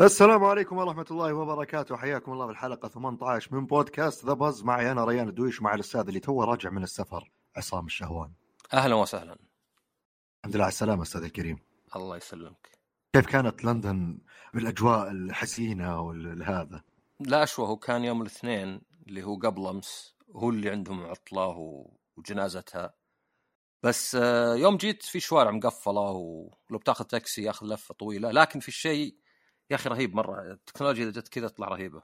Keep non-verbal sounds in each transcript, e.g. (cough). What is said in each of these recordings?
السلام عليكم ورحمة الله وبركاته. حياكم الله بالحلقة 18 من بودكاست ذا بز معي أنا ريان الدويش مع الأستاذ اللي توه راجع من السفر عصام الشهوان. أهلا وسهلا. الحمد لله على السلامة أستاذ الكريم. الله يسلمك. كيف كانت لندن بالأجواء الحزينة والهذا؟ لا اشوى هو كان يوم الاثنين اللي هو قبل أمس هو اللي عندهم عطلة و- وجنازتها. بس آه، يوم جيت في شوارع مقفلة ولو بتاخذ تاكسي ياخذ لفة طويلة لكن في الشيء يا أخي رهيب مرة التكنولوجيا إذا جت كذا تطلع رهيبة.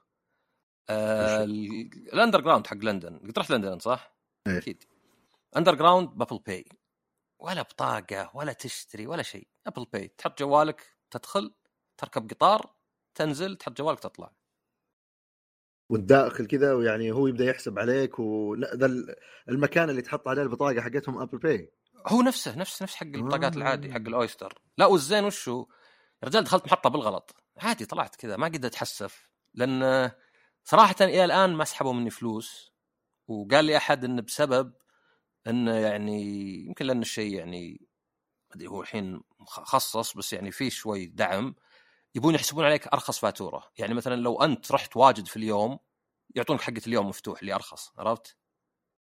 آه ال- ال underground حق لندن قد رحت لندن صح؟ إيه. أكيد. underground ب Apple Pay. ولا بطاقة ولا تشتري ولا شيء Apple Pay. تحط جوالك تدخل تركب قطار تنزل تحط جوالك تطلع. والداخل كذا ويعني هو يبدأ يحسب عليك ولا ذا ال- المكان اللي تحط عليه البطاقة حقتهم Apple Pay هو نفسه نفس نفس حق البطاقات آه. العادي حق ال Oyster. لا والزين وشو؟ يا رجال دخلت محطة بالغلط. عادي طلعت كذا ما قدرت أتحسف. لأن صراحة إلى الآن ما سحبوا مني فلوس. وقال لي أحد إنه بسبب إنه يعني يمكن لأن الشيء يعني ما أدري هو الحين مخصص بس يعني فيه شوي دعم. يبون يحسبون عليك أرخص فاتورة. يعني مثلا لو أنت رحت واجد في اليوم يعطونك حقة اليوم مفتوح اللي أرخص عرفت؟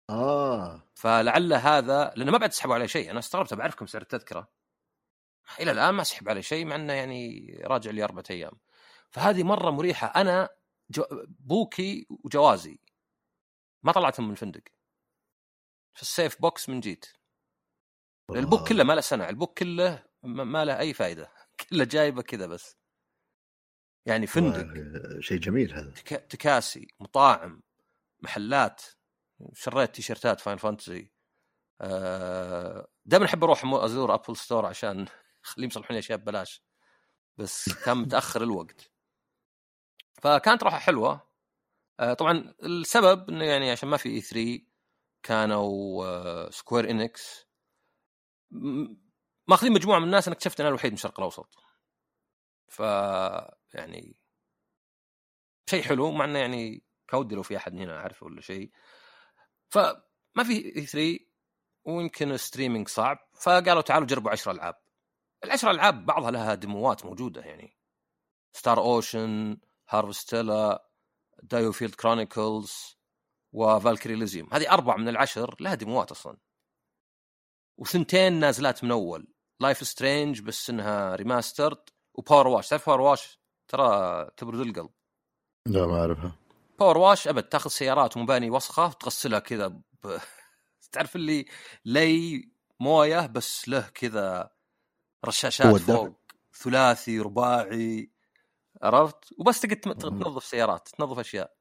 آه. فلعل هذا لأنه ما بعد سحبوا عليه شيء. أنا استغربت بعرف كم سعر التذكرة. إلى الآن ما سحب عليه شيء مع إنه يعني راجع لي اربعة أيام. فهذه مرة مريحة. أنا جو بوكي وجوازي. ما طلعتهم من الفندق في ال safe box من جيت. البوك كله ما له سنة. البوك كله ما له أي فائده (laughs) كله جايبه كذا بس. يعني فندق. شيء جميل هذا. تك- تكاسي مطاعم محلات شريت تيشيرتات Final Fantasy دائما أحب أروح أزور Apple Store عشان (laughs) خليهم يصلحون لي أشياء ببلاش. بس كان متأخر الوقت. فكانت روحه حلوة. آه، طبعا السبب إنه يعني عشان ما في E3 كانوا آه، Square Enix م- ماخذين مجموعة من الناس أنا اكتشفت ان أنا الوحيد من الشرق الأوسط. ف يعني شيء حلو مع إنه يعني كودي لو في أحد هنا اعرفه ولا شيء. فما في E3 ويمكن ال streaming صعب فقالوا تعالوا جربوا 10 ألعاب. العشر ألعاب بعضها لها ديموات موجودة يعني. Star Ocean Harvestella DioField Chronicles و Valkyrie Elysium هذه أربع من العشر لها ديموات أصلا. وثنتين نازلات من أول. Life Strange بس إنها remastered و PowerWash تعرف PowerWash ترى تبرد القلب. لا ما أعرفها. PowerWash أبد تاخذ سيارات ومباني وسخة وتغسلها كذا ب... (laughs) تعرف اللي لي موية بس له كذا رشاشات. فوق ثلاثي رباعي عرفت؟ وبس تقعد تنظف سيارات تنظف أشياء.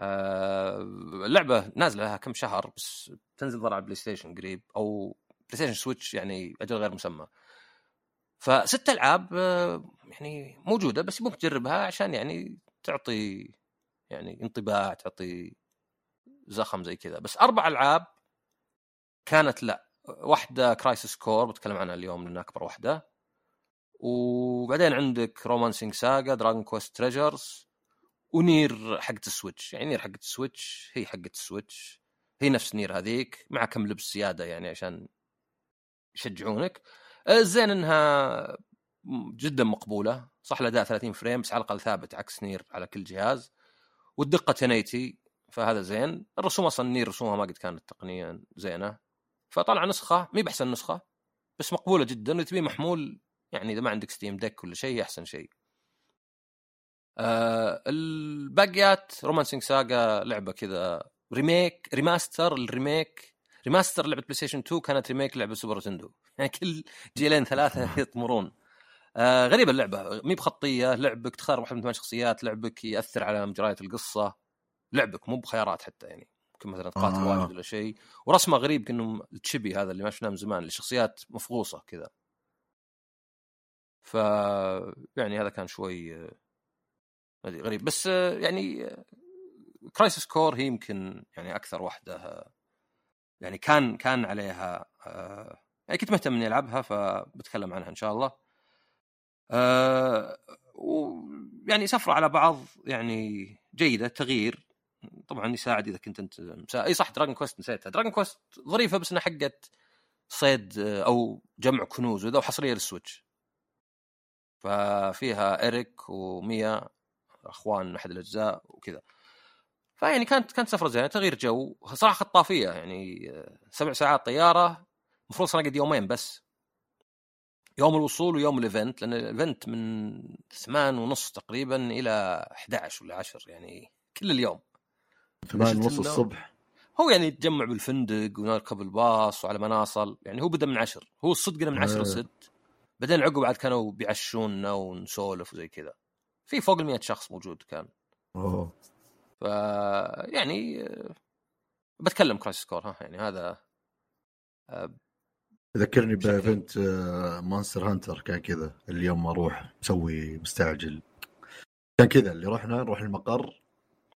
آه اللعبه نازلة لها كم شهر بس تنزل ظهر على ال PlayStation قريب أو PlayStation Switch يعني أجل غير مسمى. فست ألعاب آه، يعني موجودة بس يبونك تجربها عشان يعني تعطي يعني انطباع تعطي زخم زي كذا. بس أربع ألعاب كانت لا واحدة Crisis Core بتكلم عنها اليوم لأنها أكبر واحدة. وبعدين عندك Romancing SaGa Dragon Quest Treasures و NieR حقت ال Switch. يعني NieR حقت ال Switch هي حقت ال Switch. هي نفس NieR هذيك مع كم لبس زيادة يعني عشان يشجعونك. الزين انها جدا مقبولة. صح الأداء 30 frame بس على الأقل ثابت عكس NieR على كل جهاز. والدقة 1080 فهذا زين. الرسوم أصلا NieR رسومها ما قد كانت تقنيا زينة. فطلع نسخة مي بأحسن نسخة بس مقبولة جدا. اللي تبيه محمول يعني إذا ما عندك Steam Deck ولا شيء أحسن شيء. آه الباقيات Romancing SaGa لعبة كذا. remake remaster ال remake. remaster لعبة PlayStation 2 كانت remake لعبة Super Nintendo (laughs) يعني كل جيلين ثلاثة يطمرون. آه غريبة اللعبة. مي بخطية لعبك تختار واحد من ثمان شخصيات لعبك يأثر على مجريات القصة. لعبك مو بخيارات حتى يعني. ممكن مثلا تقاتل آه. واحد ولا شيء. ورسمه غريب كأنه ال chibi هذا اللي ما شفناه من زمان الشخصيات مفقوصه كذا. ف يعني هذا كان شوي آه، غريب. بس آه، يعني Crisis Core هي يمكن يعني أكثر واحدة آه، يعني كان كان عليها آه، يعني كنت مهتم إني ألعبها فبتكلم عنها إن شاء الله. آه، ويعني سفرة على بعض يعني جيدة تغيير. طبعا يساعد إذا كنت أنت مسا... أي صح Dragon Quest نسيتها. Dragon Quest ظريفة بس إنها حقت صيد آه، أو جمع كنوز وذا وحصرية لل Switch. ففيها إيريك وميا أخوان أحد الأجزاء وكذا. فيعني كانت كانت سفرة زينة تغيير جو. صراحة خطافية يعني آه، سبع ساعات طيارة. المفروض صار يومين بس. يوم الوصول ويوم ال event لأن ال event من ثمان ونص تقريبا إلى 11 ولا 10 يعني كل اليوم. ثمان ونص الصبح. هو يعني يتجمع بالفندق ونركب الباص وعلى ما نصل يعني هو بدأ من عشر. هو الصدق من عشر لست. بعدين عقب بعد كانوا بيعشونا ونسولف وزي كذا. في فوق ال شخص موجود كان. أوه. ف يعني بتكلم Crisis Core ها يعني هذا ذكرني ب event Monster Hunter كان كذا اليوم ما أروح مسوي مستعجل. كان كذا اللي رحنا نروح المقر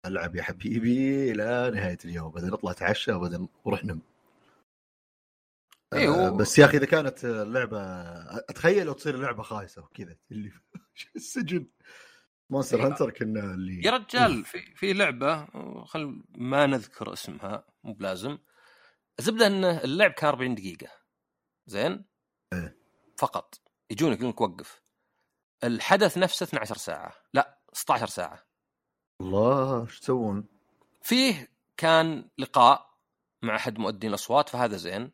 ألعب يا حبيبي إلى نهاية اليوم بعدين نطلع تعشى وبعدين نروح ننام. أيوه. آه بس يا أخي إذا كانت اللعبة أتخيل لو تصير اللعبه خايسة وكذا اللي (laughs) السجن؟ Monster أيوه. Hunter كنا اللي يا رجال في في لعبة خل ما نذكر اسمها مو بلازم. الزبدة إن اللعب كان 40 دقيقة. زين؟ إيه. فقط. يجونك يقولون وقف. الحدث نفسه 12 ساعة. لا 16 ساعة. الله إيش تسوون؟ فيه كان لقاء مع أحد مؤدين الأصوات فهذا زين.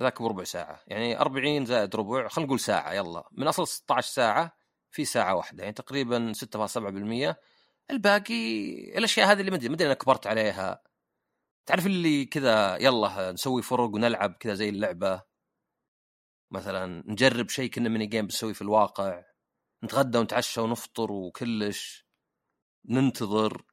ذاك بربع ساعة. يعني 40 زائد ربع خلينا نقول ساعة يلا. من أصل 16 ساعة في ساعة واحدة. يعني تقريبا 6.7% الباقي الأشياء هذه اللي مدري مدري أنا كبرت عليها. تعرف اللي كذا يلا نسوي فرق ونلعب كذا زي اللعبة؟ مثلا نجرب شيء كنا ميني جيم بنسوي في الواقع نتغدى ونتعشى ونفطر وكلش ننتظر.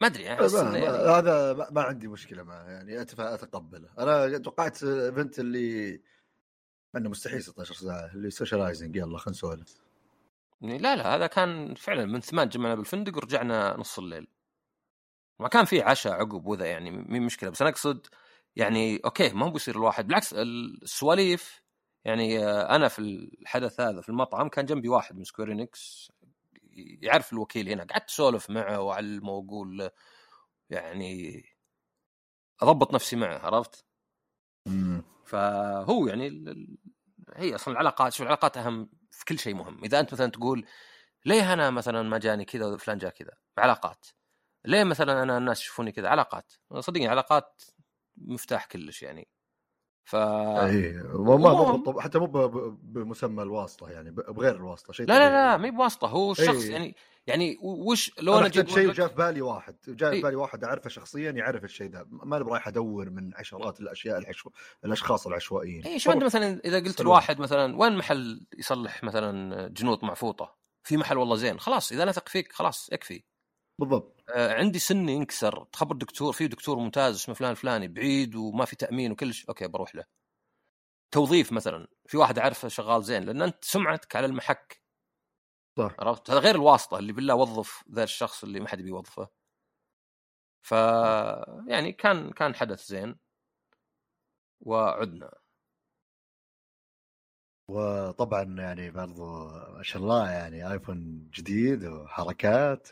ما أدري يعني, يعني هذا ما عندي مشكلة معه يعني أتقبله. أنا توقعت event اللي إنه مستحيل 16 ساعة اللي socializing يلا خلينا نسولف. لا لا هذا كان فعلا من ثمان جمعنا بالفندق ورجعنا نص الليل. ما كان في عشاء عقب وذا يعني مي مشكلة. بس أنا أقصد يعني أوكي ما هو بيصير الواحد. بالعكس السواليف يعني أنا في الحدث هذا في المطعم كان جنبي واحد من سكويرينكس يعرف الوكيل هنا. قعدت أسولف معه وأعلمه وأقول يعني أضبط نفسي معه عرفت؟ فهو يعني هي أصلا العلاقات شوف العلاقات أهم في كل شيء مهم. إذا أنت مثلا تقول ليه أنا مثلا ما جاني كذا وفلان جاء كذا؟ علاقات. ليه مثلا أنا الناس يشوفوني كذا؟ علاقات. صدقني علاقات مفتاح كلش يعني. ف اي ما ما حتى مو بمسمى الواسطة يعني بغير الواسطة شيء لا لا لا ما هي بواسطة. هو الشخص أيه. يعني يعني وش لو أنا جبت شيء جاء في بالي واحد جاء في بالي واحد أعرفه شخصيا يعرف الشيء ذا ما أنا رايح أدور من عشرات الأشياء العشو... الأشخاص العشوائيين. اي شو انت مثلا إذا قلت لواحد مثلا وين محل يصلح مثلا جنوط معفوطة؟ في محل والله زين خلاص إذا نثق فيك خلاص يكفي. بالضبط. آه عندي سني ينكسر. تخبر دكتور في دكتور ممتاز اسمه فلان الفلاني بعيد وما في تأمين وكل شيء أوكي بروح له. توظيف مثلا. في واحد أعرفه شغال زين لأن أنت سمعتك على المحك. صح. عرفت؟ هذا غير الواسطة اللي بالله وظف ذا الشخص اللي ما حد بيوظفه. ف يعني كان كان حدث زين. وعدنا. وطبعا يعني برضو ما شاء الله يعني ايفون جديد وحركات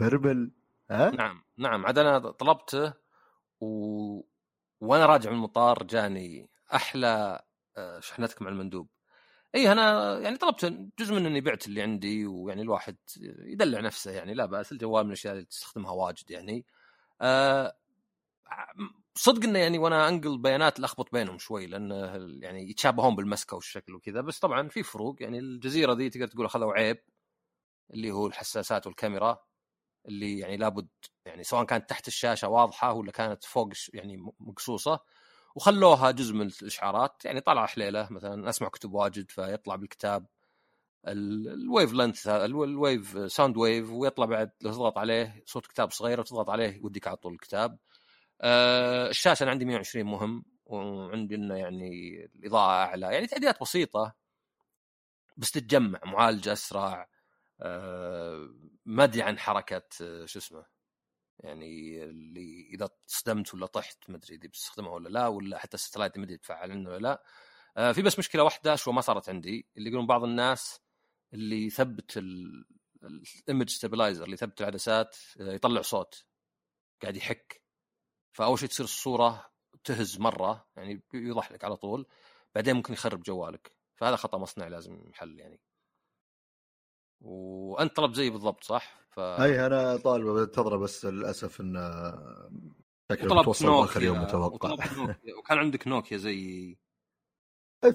بربل ها؟ نعم نعم عاد أنا طلبته و... وأنا راجع من المطار جاني أحلى آه، شحنتك مع المندوب. اي أنا يعني طلبت جزء من إني بعت اللي عندي ويعني الواحد يدلع نفسه يعني لا بأس الجوال من الأشياء اللي تستخدمها واجد يعني. أه صدق إنه يعني وأنا أنقل بيانات لخبط بينهم شوي لأن يعني يتشابهون بالمسكة والشكل وكذا بس طبعا في فروق يعني الجزيرة ذي تقدر تقول اخذوا عيب اللي هو الحساسات والكاميرا. اللي يعني لابد يعني سواء كانت تحت الشاشة واضحة ولا كانت فوق يعني مقصوصة. وخلوها جزء من الإشعارات يعني طلع حليلة مثلا أسمع كتب واجد فيطلع بالكتاب. ال wavelength ال wave sound wave ويطلع بعد لو تضغط عليه صوت كتاب صغير وتضغط عليه يوديك على طول الكتاب. آه الشاشة أنا عندي 120 مهم وعندي إنه يعني الإضاءة أعلى يعني تعديلات بسيطة. بس تتجمع معالجة أسرع. ما ادري عن حركه آه شو اسمه يعني اللي إذا صدمت ولا طحت ما أدري إذا بتستخدمها ولا لا ولا حتى ال satellite ما أدري يتفعل ولا لا. آه في بس مشكلة واحدة شو ما صارت عندي اللي يقولون بعض الناس اللي يثبت ال image stabilizer اللي يثبت العدسات آه، يطلع صوت قاعد يحك. فأول شيء تصير الصورة تهز مرة يعني يوضح لك على طول بعدين ممكن يخرب جوالك. فهذا خطأ مصنع لازم يحل يعني. وأنت طلب زي بالضبط صح؟ ف... أي أنا طالب بنتظره بس للأسف انه شكله وطلبت متوصل اخر يوم متوقع. (laughs) وكان عندك نوكيا زي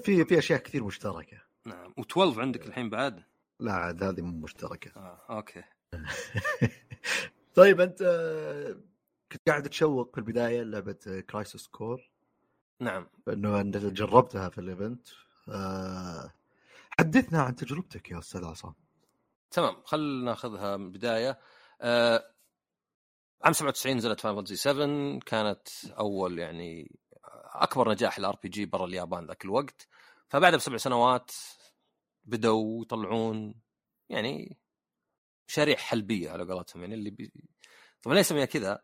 في في أشياء كثير مشتركة. نعم. و12 عندك الحين بعد؟ لا عاد هذه مو مشتركة. آه. أوكي. (laughs) طيب أنت كنت قاعد تشوق في البداية لعبة Crisis Core نعم. إنه أنت جربتها في ال event. آه، حدثنا عن تجربتك يا أستاذ عصام. تمام خلينا ناخذها من البداية. آه عام 97 نزلت Final Fantasy 7 كانت أول يعني أكبر نجاح لل RPG برا اليابان ذاك الوقت. فبعدها بسبع سنوات بدأوا يطلعون يعني مشاريع حلبية على قولتهم يعني اللي بي... طبعا ليش اسميها كذا؟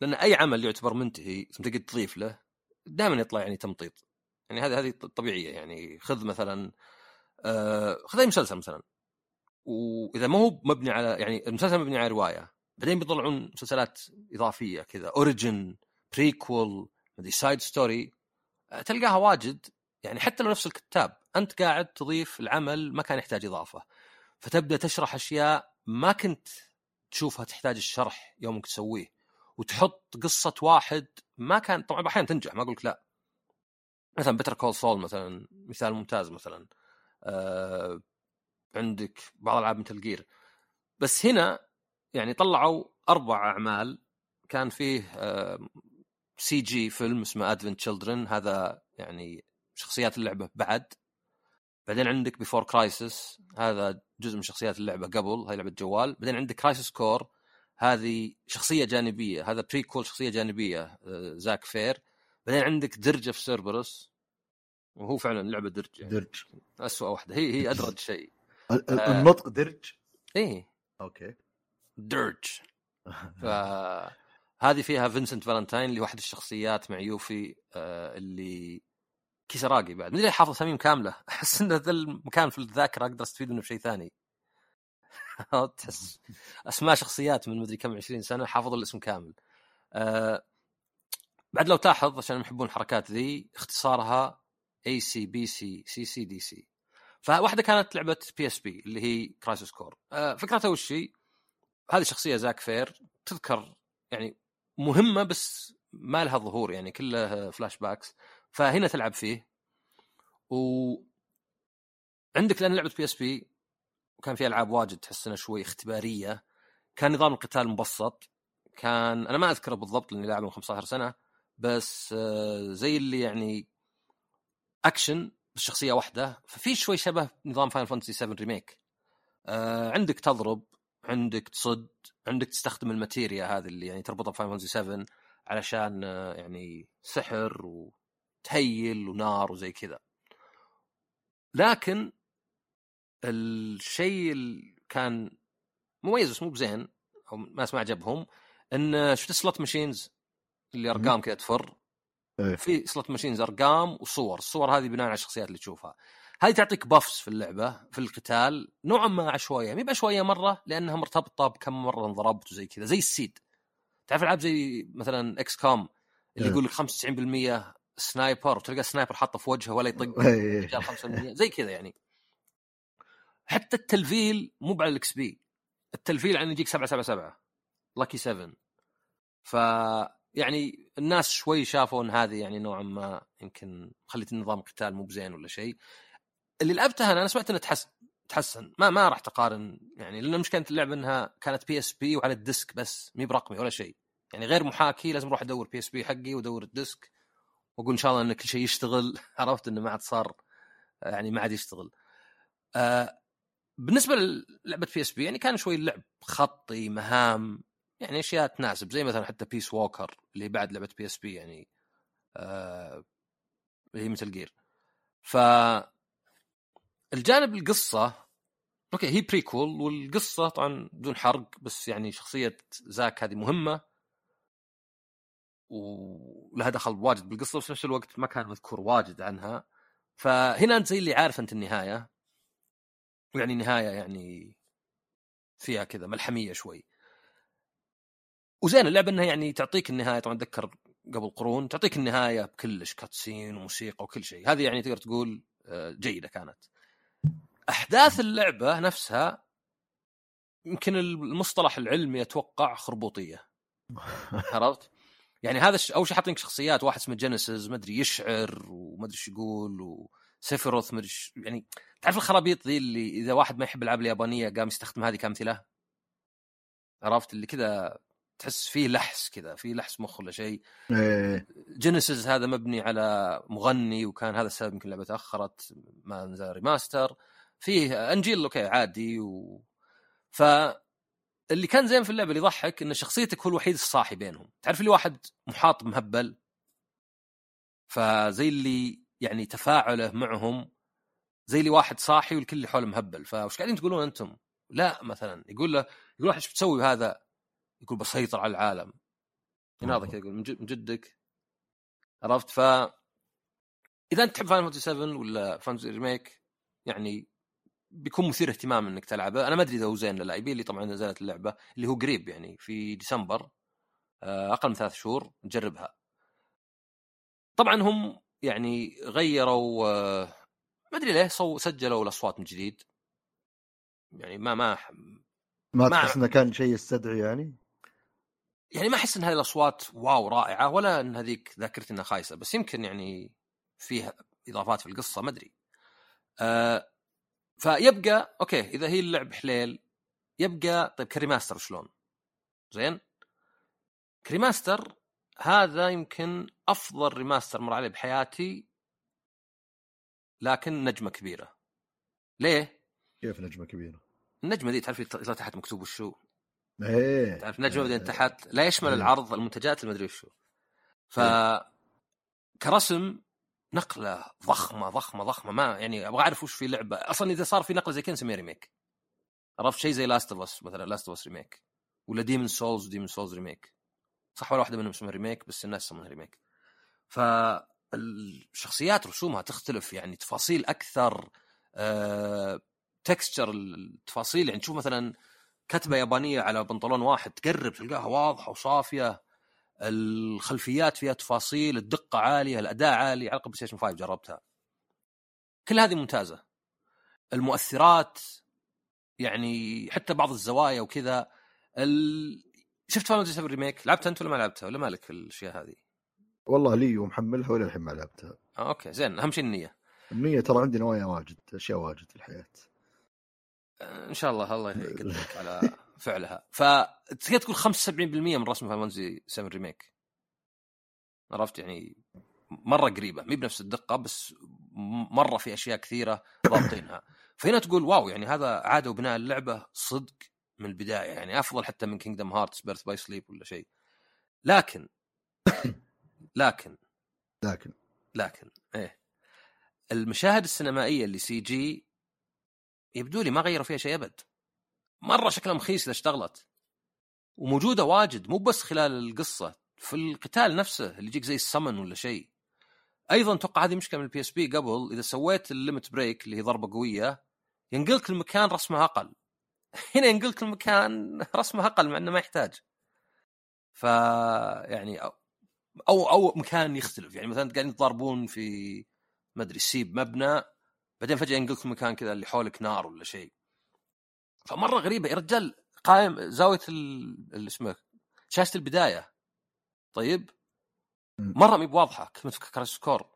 لأن أي عمل يعتبر منتهي ثم تقعد تضيف له دائما يطلع يعني تمطيط. يعني هذه هذه طبيعية يعني خذ مثلا آه خذ أي مسلسل مثلا. وإذا ما هو مبني على يعني المسلسل مبني على رواية بعدين بيطلعون مسلسلات إضافية كذا origin prequel مدري side story تلقاها واجد يعني حتى لو نفس الكتاب أنت قاعد تضيف العمل ما كان يحتاج إضافة. فتبدأ تشرح أشياء ما كنت تشوفها تحتاج الشرح يومك تسويه وتحط قصة واحد ما كان طبعا أحيانا تنجح ما أقول لك لا. مثلا Better Call Saul مثلا مثال ممتاز مثلا. آه عندك بعض ألعاب مثل جير بس هنا يعني طلعوا أربع أعمال كان فيه آه CG فيلم اسمه Advent Children هذا يعني شخصيات اللعبة بعد. بعدين عندك Before Crisis هذا جزء من شخصيات اللعبة قبل هاي لعبة جوال. بعدين عندك Crisis Core هذه شخصية جانبية. هذا prequel شخصية جانبية آه، Zack Fair بعدين عندك Dirge of Cerberus وهو فعلا لعبة درج يعني. درج اسوء واحدة. هي هي أدرج شيء. آه. النطق Dirge؟ إيه. أوكي. Dirge. (laughs) فهذه فيها Vincent Valentine اللي واحد الشخصيات مع Yuffie آه، اللي Kisaragi بعد. مدري حافظ اساميهم كاملة؟ (laughs) أحس إن ذا المكان في الذاكرة أقدر أستفيد منه بشيء ثاني. (laughs) تحس. أسماء شخصيات من مدري كم 20 سنة حافظ الاسم كامل. آه بعد لو تلاحظ عشان يحبون الحركات ذي اختصارها اي سي بي سي سي سي دي سي فواحدة كانت لعبة PSP اللي هي Crisis Core آه فكرتها وش هي؟ هذه شخصية Zack Fair تذكر يعني مهمة بس ما لها ظهور يعني كلها flashbacks فهنا تلعب فيه. و عندك لأن لعبة PSP وكان في ألعاب واجد تحس إنها شوي اختبارية. كان نظام القتال مبسط. كان أنا ما اذكره بالضبط لأني لاعبه من 15 سنة بس آه، زي اللي يعني اكشن بس شخصية واحدة ففي شوي شبه نظام Final Fantasy 7 Remake آه، عندك تضرب عندك تصد عندك تستخدم ال Materia هذه اللي يعني تربطها ب Final Fantasy 7 علشان آه، يعني سحر وت heal ونار وزي كذا. لكن الشيء اللي كان مميز بس مو بزين أو ناس ما عجبهم إن شفت slot machines اللي أرقام كذا تفر. إيه. في slot machines أرقام وصور الصور هذه بناء على الشخصيات اللي تشوفها هذه تعطيك buffs في اللعبة في القتال نوعا ما عشوائيه مي بعشوائيه مرة لأنها مرتبطة بكم مرة انضربت وزي كذا زي ال seed تعرف ألعاب زي مثلا XCOM اللي إيه. يقول لك 95% sniper وتلقى sniper حاطه في وجهه ولا يطق إيه. رجال 5% زي كذا يعني حتى التلفيل مو على ال XP التلفيل عن يجيك 777 lucky 7 ف يعني الناس شوي شافوا ان هذه يعني نوعا ما يمكن خلت النظام قتال مو بزين ولا شيء. اللي لعبتها أنا, سمعت انها تحس تحسن. ما ما راح تقارن يعني لأن مشكلة اللعبة إنها كانت PSP وعلى ال disc بس مي برقمي ولا شيء. يعني غير محاكي لازم أروح أدور PSP حقي وأدور ال disc وأقول إن شاء الله إن كل شيء يشتغل. (laughs) عرفت إنه ما عاد صار يعني ما عاد يشتغل. آه بالنسبة للعبة PSP يعني كان شوي اللعب خطي مهام. يعني أشياء تناسب زي مثلا حتى Peace Walker اللي بعد لعبة PSP يعني آه اللي هي Metal Gear ف الجانب القصة okay هي prequel والقصة طبعا بدون حرق بس يعني شخصية زاك هذه مهمة. ولها دخل واجد بالقصة بس نفس الوقت ما كان مذكور واجد عنها. فهنا أنت زي اللي عارف أنت النهاية. ويعني نهايه يعني فيها كذا ملحمية شوي. وزين اللعبة إنها يعني تعطيك النهاية طبعا أتذكر قبل قرون تعطيك النهاية بكلش كاتسين وموسيقى وكل شيء. هذه يعني تقدر تقول آه، جيدة كانت. أحداث اللعبة نفسها يمكن المصطلح العلمي أتوقع خربوطية. (laughs) عرفت؟ يعني هذا الش... أول شيء حاطين شخصيات واحد اسمه Genesis ما أدري يشعر وما أدري إيش يقول و Sephiroth ما أدري يعني تعرف الخرابيط ذي اللي إذا واحد ما يحب الالعاب اليابانية قام يستخدم هذه كأمثلة؟ عرفت؟ اللي كذا تحس فيه لحس كذا فيه لحس مخ ولا شيء. إيه. Genesis هذا مبني على مغني وكان هذا السبب يمكن اللعبه تأخرت ما نزل remaster فيه إنجيل okay عادي و ف اللي كان زين في اللعبة اللي يضحك إن شخصيتك هو الوحيد الصاحي بينهم. تعرف اللي واحد محاط مهبل؟ فزي اللي يعني تفاعله معهم زي اللي واحد صاحي والكل اللي حوله مهبل. فوش قاعدين تقولون أنتم؟ لا مثلا. يقول له يقول إيش بتسوي هذا يقول بسيطر على العالم. يناظر كذا يقول من جدك؟ عرفت؟ ف إذا أنت تحب Final 7 ولا Fantasy Remake يعني بيكون مثير اهتمام إنك تلعبه. أنا ما أدري إذا هو زين ولا لا. يبي لي طبعا نزلت اللعبة اللي هو قريب يعني في ديسمبر آه، أقل من ثلاث شهور. نجربها. طبعا هم يعني غيروا آه، ما أدري ليه صو سجلوا الأصوات من جديد. يعني ما ما ما تحس إنه كان شيء يستدعي يعني؟ يعني ما أحس إن هذه الأصوات واو رائعة ولا إن هذيك ذاكرتي إنها خايسة بس يمكن يعني فيها إضافات في القصة ما أدري. أه فيبقى okay إذا هي اللعب حليل يبقى طيب ك remaster شلون؟ زين؟ ك remaster هذا يمكن أفضل remaster مر علي بحياتي لكن نجمة كبيرة. ليه؟ كيف نجمة كبيرة؟ النجمة دي تعرف تحت مكتوب وشو؟ إيه. تعرف نجمه بعدين تحت لا يشمل إيه. العرض المنتجات المدري وشو. ف كرسم نقلة ضخمة ضخمة ضخمة. ما يعني أبغى أعرف وش في لعبة. أصلا إذا صار في نقلة زي كذا نسميها remake عرفت؟ شيء زي Last of Us مثلا Last of Us Remake ولا Demon's Souls Demon's Souls Remake صح ولا واحدة منهم اسمها remake بس الناس يسمونها remake فالشخصيات رسومها تختلف يعني تفاصيل أكثر أه texture التفاصيل. يعني تشوف مثلا كتبة يابانية على بنطلون واحد تقرب تلقاها واضحة وصافية. الخلفيات فيها تفاصيل الدقة عالية الأداء عالي على PlayStation 5 جربتها. كل هذه ممتازة. المؤثرات يعني حتى بعض الزوايا وكذا. ال... شفت Final 7 Remake لعبتها أنت ولا ما لعبتها؟ ولا مالك في الأشياء هذه؟ والله لي ومحملها ولا الحين ما لعبتها. آه okay زين أهم شيء النية. النية ترى عندي نوايا واجد أشياء واجد في الحياة. إن شاء الله الله (laughs) يقدرك على فعلها. فتقدر تقول 75% من رسم Final 7 Remake؟ عرفت؟ يعني مرة قريبة. مي بنفس الدقة بس مرة في أشياء كثيرة ضابطينها. (coughs) فهنا تقول wow يعني هذا إعادة بناء اللعبة صدق من البداية. يعني أفضل حتى من Kingdom Hearts Birth by Sleep ولا شيء. لكن (coughs) لكن لكن. لكن إيه. المشاهد السينمائية اللي CG يبدو لي ما غيروا فيها شيء أبد. مرة شكلها مخيس إذا اشتغلت. وموجودة واجد مو بس خلال القصة في القتال نفسه اللي يجيك زي السمن ولا شيء. أيضا أتوقع هذه مشكلة من ال PSP قبل إذا سويت ال limit break اللي هي ضربة قوية ينقلك المكان رسمه أقل. (laughs) هنا ينقلك المكان رسمه أقل مع إنه ما يحتاج. ف يعني أو أو مكان يختلف. يعني مثلا قاعدين تضاربون في ما أدري سيب مبنى. بعدين فجأة ينقلك مكان كذا اللي حولك نار ولا شيء. فمرة غريبة يا رجال قائم زاوية اللي اسمه شاشة البداية. طيب؟ مرة مي بواضحة كنت فكر السكور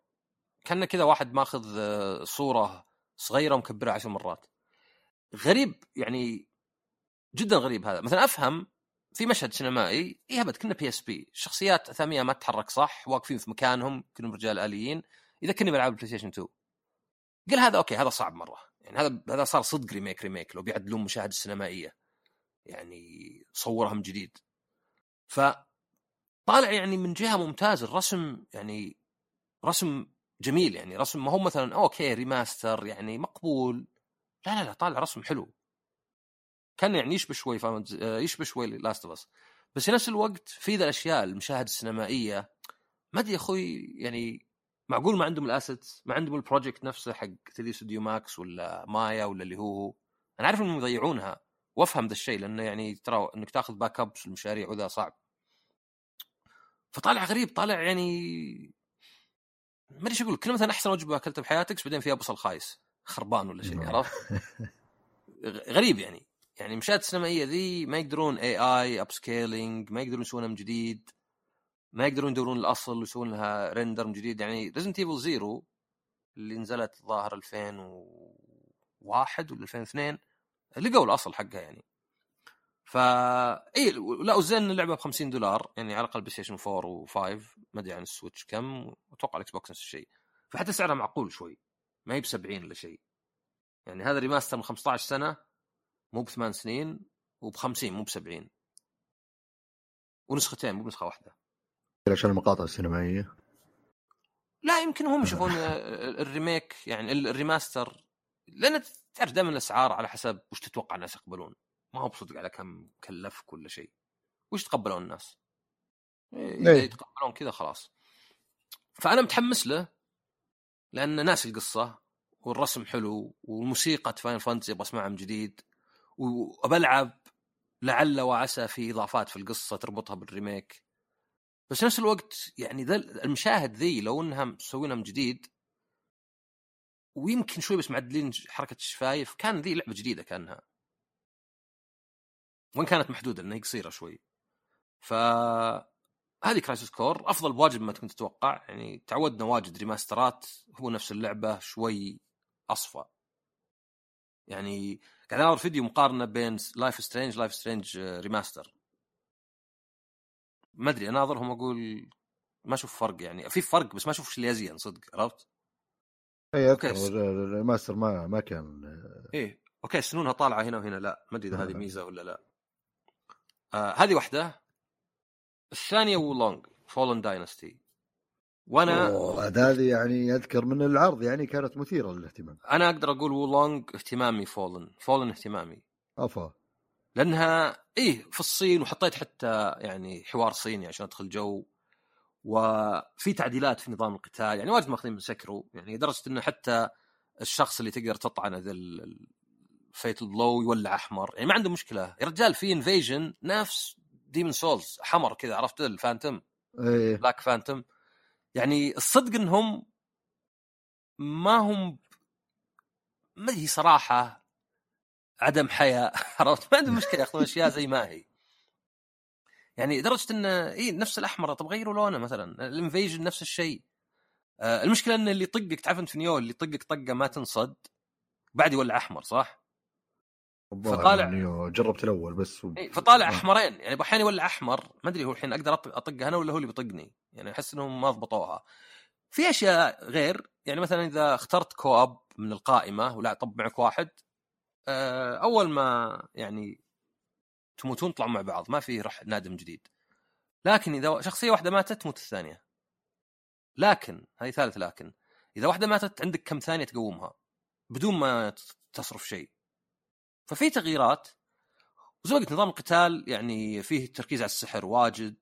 كان كذا واحد ماخذ آه، صورة صغيرة ومكبرها عشر مرات. غريب يعني جدا غريب هذا. مثلا أفهم في مشهد سينمائي اي ابد كنا بي اس بي شخصيات أثامية ما تتحرك صح واقفين في مكانهم كلهم رجال آليين. يذكرني بالعاب ال PlayStation 2 قال هذا okay هذا صعب مرة. يعني هذا هذا صار صدق remake remake لو بيعدلون مشاهد السينمائية. يعني صورها من جديد. ف طالع يعني من جهة ممتازة. الرسم يعني رسم جميل. يعني رسم ما هو مثلا okay remaster يعني مقبول. لا لا لا طالع رسم حلو. كان يعني يشبه شوي يشبه شوي Last of Us بس في نفس الوقت في ذا الأشياء المشاهد السينمائية. ما أدري يا أخوي يعني معقول ما عندهم ال assets؟ ما عندهم ال project نفسه حق 3D Studio Max ولا مايا ولا اللي هو أنا عارف إنهم يضيعونها. وأفهم ذا الشيء لأنه يعني ترى إنك تأخذ backup في المشاريع وذا صعب. فطالع غريب طالع يعني ما أدري إيش أقول. كل مثلا أحسن وجبه اكلتها بحياتك بعدين فيها بصل خايس خربان ولا شيء نعم. عرفت؟ غريب يعني. يعني المشاهد السينمائية ذي ما يقدرون AI upscaling ما يقدرون يسوونها من جديد. ما يقدرون يدورون الأصل ويسوون لها render من جديد. يعني Resident Evil Zero اللي نزلت الظاهر 2001 ولا 2002 لقوا الأصل حقها يعني. فا اي لا وزين اللعبة ب 50 دولار يعني على الأقل PlayStation 4 و5 ما أدري عن ال Switch كم وأتوقع ال Xbox نفس الشيء. فحتى سعرها معقول شوي ما هي ب 70 ولا شيء. يعني هذا remaster من 15 سنة مو بثمان سنين وب 50 مو ب 70 ونسختين مو بنسخة واحدة. عشان المقاطع السينمائية. لا يمكن هم يشوفون ال remake يعني ال remaster. لأن تعرف دائما الأسعار على حسب وش تتوقع الناس يقبلون. ما هو بصدق على كم كلفك ولا شيء. وش تقبلون الناس؟ إذا إيه. يتقبلون كذا خلاص. فأنا متحمس له لأن ناس القصة والرسم حلو والموسيقى Final Fantasy أبغى أسمعها من جديد. وبلعب لعل وعسى في إضافات في القصة تربطها بال remake. بس نفس الوقت يعني ذا المشاهد ذي لو إنها مسوينها من جديد ويمكن شوي بس معدلين حركة الشفايف. كان ذي لعبة جديدة كانها. وان كانت محدودة؟ لانها قصيرة شوي. ف هذه Crisis Core أفضل بواجد ما كنت تتوقع يعني تعودنا واجد remaster ات. هو نفس اللعبة شوي أصفى. يعني قاعد اناظر فيديو مقارنة بين Life is Strange Life is Strange remaster ما أدري اناظرهم أقول ما أشوف فرق يعني. في فرق بس ما أشوف إيش اللي ازين صدق عرفت؟ اي ال remaster ما ما كان إيه okay سنونها طالعة هنا وهنا لا ما أدري إذا هذه. ميزة ولا لا. آه هذه واحدة. الثانية Wo Long Fallen Dynasty وأنا هذه يعني أذكر من العرض يعني كانت مثيرة للاهتمام. أنا أقدر أقول Wo Long اهتمامي fallen fallen اهتمامي. افا لأنها إيه في الصين وحطيت حتى يعني حوار صيني عشان أدخل جو. وفي تعديلات في نظام القتال يعني واجد ماخذين من Sekiro يعني لدرجة إنه حتى الشخص اللي تقدر تطعنه ذا ال fatal blow يولع أحمر. يعني ما عنده مشكلة. يا رجال في invasion نفس Demon's Souls حمر كذا عرفت؟ ال phantom. إيه. black phantom يعني الصدق إنهم ما هم ما هي صراحة عدم حياء (laughs) عرفت؟ ما عندهم مشكلة ياخذون أشياء زي ما هي. يعني لدرجة انه إي نفس الأحمر طب غيروا لونه مثلا ال invasion نفس الشيء. آه المشكلة إن اللي يطقك تعرف انت في Nioh اللي يطقك طقة ما تنصد؟ بعد يولع أحمر صح؟ فطالع- يعني جربت الأول بس و... إيه، فطالع آه. أحمرين. يعني أحيانا يولع أحمر ما أدري هو الحين أقدر اطقه أنا ولا هو اللي بيطقني. يعني أحس إنهم ما ضبطوها. في أشياء غير يعني مثلا إذا اخترت كواب من القائمة ولا طب معك واحد أول ما يعني تموتون طلعوا مع بعض ما في رح نادم جديد. لكن إذا شخصية واحدة ماتت تموت الثانية. لكن هذه ثالث لكن إذا واحدة ماتت عندك كم ثانية تقومها؟ بدون ما تصرف شيء. ففي تغييرات. وزي نظام القتال يعني فيه تركيز على السحر واجد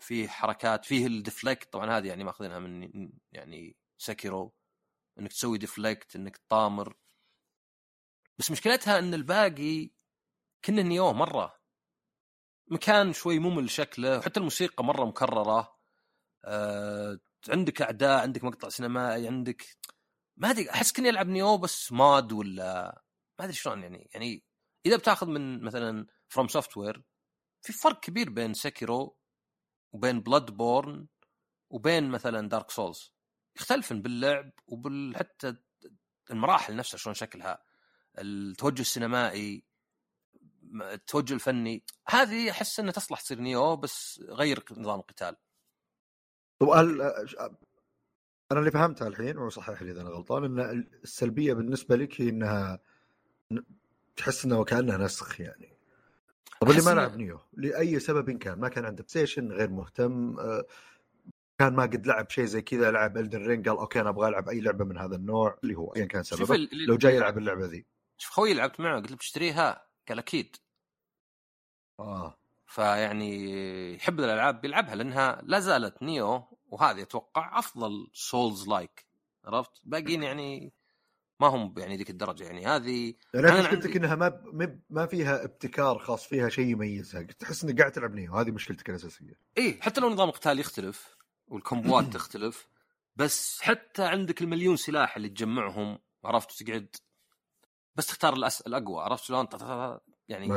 فيه حركات فيه ال deflect. طبعا هذه يعني ماخذينها من يعني Sekiro إنك تسوي deflect إنك تطامر. بس مشكلتها إن الباقي كنه Nioh مرة. مكان شوي ممل شكله وحتى الموسيقى مرة مكررة. آه، عندك أعداء عندك مقطع سينمائي عندك ما أدري أحس كني العب Nioh بس mod ولا ما أدري شلون يعني يعني إذا بتاخذ من مثلا FromSoftware في فرق كبير بين Sekiro وبين Bloodborne وبين مثلا Dark Souls يختلفن باللعب وبال حتى المراحل نفسها شلون شكلها. التوجه السينمائي التوجه الفني هذه أحس إنها تصلح تصير Nioh بس غير نظام القتال. طب هل أنا اللي فهمتها الحين وصحح لي إذا أنا غلطان إن السلبية بالنسبة لك هي إنها تحس إنه كأنها نسخ يعني. طب اللي ما لعب Nioh لأي سبب كان ما كان عنده Play غير مهتم كان ما قد لعب شيء زي كذا لعب Elden Ring قال okay أنا أبغى ألعب أي لعبة من هذا النوع اللي هو ايا كان سببه لو جاي يلعب اللعبة ذي. شوف خوي لعبت معه قلت له بتشتريها؟ قال أكيد. آه. فيعني يحب الألعاب بيلعبها لأنها لا زالت Nioh وهذه أتوقع أفضل souls-like عرفت؟ باقيين يعني ما هم يعني ذيك الدرجة. يعني هذه أنا مشكلتك عندي- إنها ما ب- ما فيها ابتكار خاص فيها شيء يميزها. تحس إنك قاعد تلعب Nioh. هذه مشكلتك الأساسية. إيه حتى لو نظام القتال يختلف وال combo ات تختلف بس حتى عندك المليون سلاح اللي تجمعهم عرفت؟ تقعد بس تختار الأس... الأقوى عرفت شلون؟ يعني.